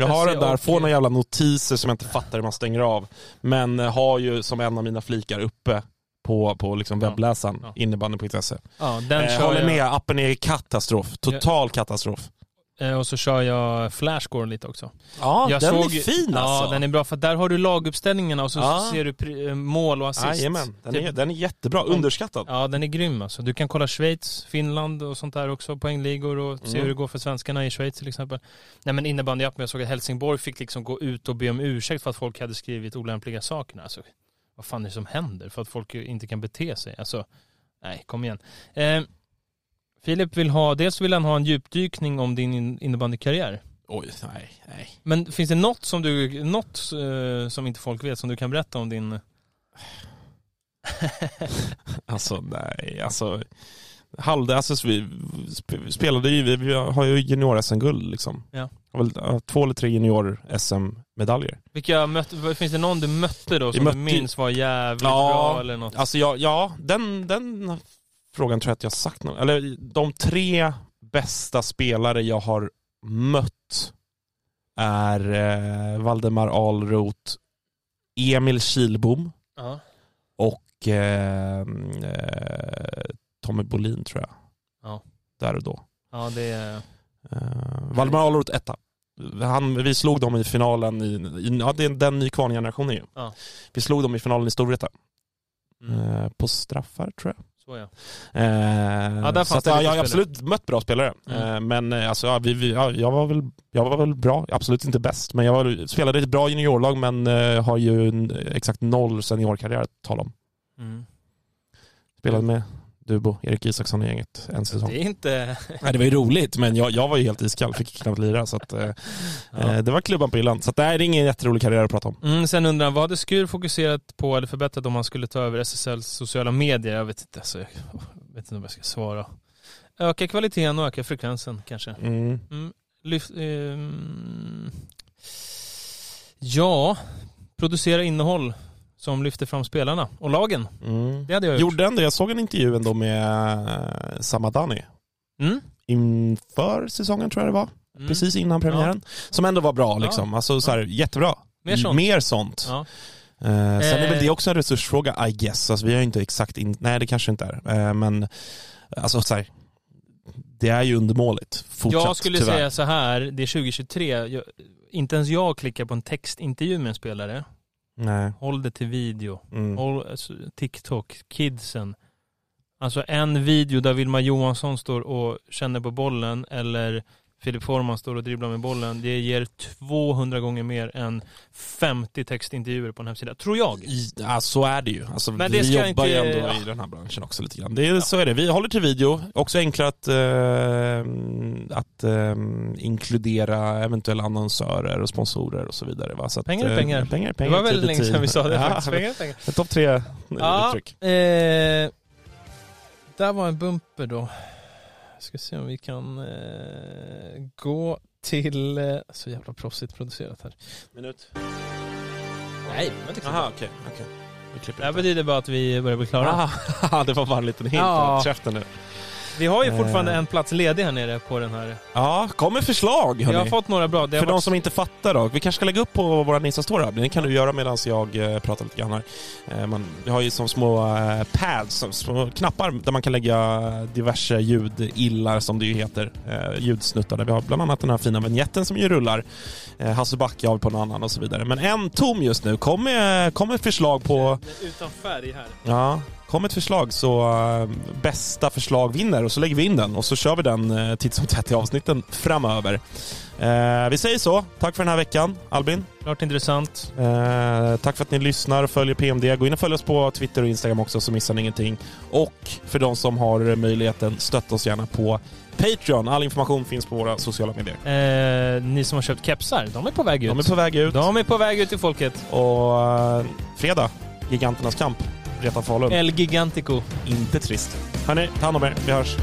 E: jag.
B: Jag har den där,
E: och-
B: får några jävla notiser som jag inte fattar hur man stänger av. Men eh, har ju som en av mina flikar uppe på, på liksom webbläsaren,
E: Ja.
B: innebandy.se.
E: Ja, den
B: Eh, håller
E: jag.
B: med, appen är katastrof. Total katastrof.
E: Eh, Och så kör jag Flashscore lite också.
B: Ja,
E: jag
B: den
E: såg,
B: är fin
E: Ja,
B: alltså.
E: den är bra för där har du laguppställningarna och så
B: Ja.
E: ser du eh, mål och assist.
B: Jajamän, den
E: Typ-
B: är, den är jättebra. Underskattad.
E: Ja, den är grym alltså. Du kan kolla Schweiz, Finland och sånt där också, poängligor och se
B: Mm.
E: hur det går för svenskarna i Schweiz till exempel. Nej men innebandyappen, jag såg att Helsingborg fick liksom gå ut och be om ursäkt för att folk hade skrivit olämpliga saker. Alltså, vad fan är det som händer? För att folk inte kan bete sig. Alltså, nej, kom igen. Eh, Filip vill ha, dels vill han ha en djupdykning om din in- innebandykarriär.
B: Oj, nej, nej.
E: Men finns det något som du, något eh, som inte folk vet som du kan berätta om din...
B: Alltså nej, alltså. Halde, alltså vi sp- spelade ju, vi- har ju junior-SM-guld liksom.
E: Ja.
B: Två eller tre junior-SM-medaljer.
E: Vilka mötte, finns det någon du mötte då som
B: mötte-
E: du minns var jävligt
B: Ja,
E: bra eller något?
B: Alltså ja, ja den, den frågan tror jag att jag har sagt någon. Eller de tre bästa spelare jag har mött är eh, Valdemar Ahlroth, Emil Kilbom
E: Ja.
B: och eh, eh, Tommy Bolin tror jag.
E: Ja.
B: Där och då.
E: Ja, det är...
B: Uh, Valdemar Ahlroth etta. Han, vi slog dem i finalen i, i ja, det är den Nykvarn-generationen ju.
E: Ja.
B: Vi slog dem i finalen i Storvreta.
E: Mm.
B: Eh, på straffar tror jag.
E: Så ja.
B: Eh,
E: där
B: så att, ja, jag har absolut mött bra spelare.
E: Mm.
B: Eh, men eh, alltså, ja, vi, vi, ja, jag, var väl, jag var väl bra, absolut inte bäst. Men jag var, spelade ett bra juniorlag men eh, har ju en, exakt noll seniorkarriär att tala om.
E: Mm.
B: Spelade med Dubo, Erik Isaksson i gänget en säsong.
E: Det är inte...
B: Nej, det var ju roligt men jag, jag var ju helt iskall, fick knappt lira. Så att, eh,
E: Ja.
B: eh, det var klubban på hyllan. Så att, det här är ingen jätterolig karriär att prata om.
E: Mm, sen undrar han, vad hade Skur fokuserat på eller förbättrat om han skulle ta över SSLs sociala medier? Jag vet inte, alltså, jag vet inte om jag ska svara. Öka kvaliteten och öka frekvensen kanske.
B: Mm.
E: Mm. Lyft, ehm, ja, producera innehåll som lyfter fram spelarna och lagen.
B: Mm.
E: Det hade jag gjort.
B: Gjorde ändå, jag såg en intervju ändå med eh, Samadani.
E: Mm.
B: inför säsongen tror jag det var.
E: Mm.
B: Precis innan premiären. Som ändå var bra liksom. Alltså så här, jättebra.
E: Mer sånt.
B: Mer sånt.
E: Ja.
B: Eh, sen är väl
E: Eh.
B: det också en resursfråga I guess. Alltså, vi har inte exakt in... Nej det kanske inte är. Eh, men alltså så här, Det är ju undermåligt. Fortsatt,
E: Jag skulle
B: tyvärr.
E: säga så här, det är 2023. Jag, inte ens jag klickar på en textintervju med en spelare.
B: Nej.
E: Håll det till video.
B: Mm.
E: Håll, alltså, TikTok, kidsen. Alltså en video där Vilma Johansson står och känner på bollen eller Filip Forman står och dribblar med bollen. Det ger 200 gånger mer än 50 textintervjuer på en hemsida. Tror jag.
B: Ja, så är det ju. Alltså,
E: Men det
B: vi jobbar
E: inte-
B: ju ändå
E: ja.
B: i den här branschen också lite grann. Det är, Så är det. Vi håller till video. Också enklare att, eh, att eh, inkludera eventuella annonsörer och sponsorer och så vidare. Va? Så att,
E: Pengar är
B: eh,
E: pengar.
B: pengar,
E: Det
B: pengar
E: var väldigt länge sedan vi sa det
B: Ja,
E: faktiskt. Pengar är pengar.
B: Topp tre
E: Ja,
B: uttryck.
E: eh, där var en bumper då. Ska se om vi kan eh, gå till... Eh, så jävla proffsigt producerat här.
B: Minut.
E: Nej, vi inte
B: Jaha, okej. Vi
E: Det här betyder bara att vi börjar bli klara.
B: Aha, det var bara en liten hint.
E: Ja.
B: Ja. Käften nu.
E: Vi har ju fortfarande
B: Eh.
E: en plats ledig här nere på den här.
B: Ja, kom med förslag
E: Vi har
B: hörni.
E: fått några bra. Det har
B: För de
E: varit-
B: som inte fattar då, vi kanske ska lägga upp på våra Insta-story. Det kan du göra medan jag eh, pratar lite grann här. Eh, man, vi har ju som små pads, små knappar där man kan lägga diverse ljudillar som det ju heter. Ljudsnuttar. Där vi har bland annat den här fina vignetten som ju rullar. Hasse Backe har vi på en annan och så vidare. Men en tom just nu. Kom med, kom med förslag på...
E: Utan färg här.
B: Ja, kom ett förslag så eh, bästa förslag vinner och så lägger vi in den och så kör vi den uh, titt som tätt i avsnitten framöver. Eh, vi säger så. Tack för den här veckan, Albin.
E: Klart intressant.
B: Eh, tack för att ni lyssnar och följer PMD. Gå in och följ oss på Twitter och Instagram också så missar ni ingenting. Och för de som har möjligheten, stötta oss gärna på Patreon. All information finns på våra sociala medier.
E: Eh, ni som har köpt kepsar, de är på väg ut.
B: De är på väg ut.
E: De är på väg ut till folket.
B: Och eh, fredag giganternas kamp. Vreta Falun.
E: El Gigantico.
B: Inte trist. Hörni, ta hand om er. Vi hörs.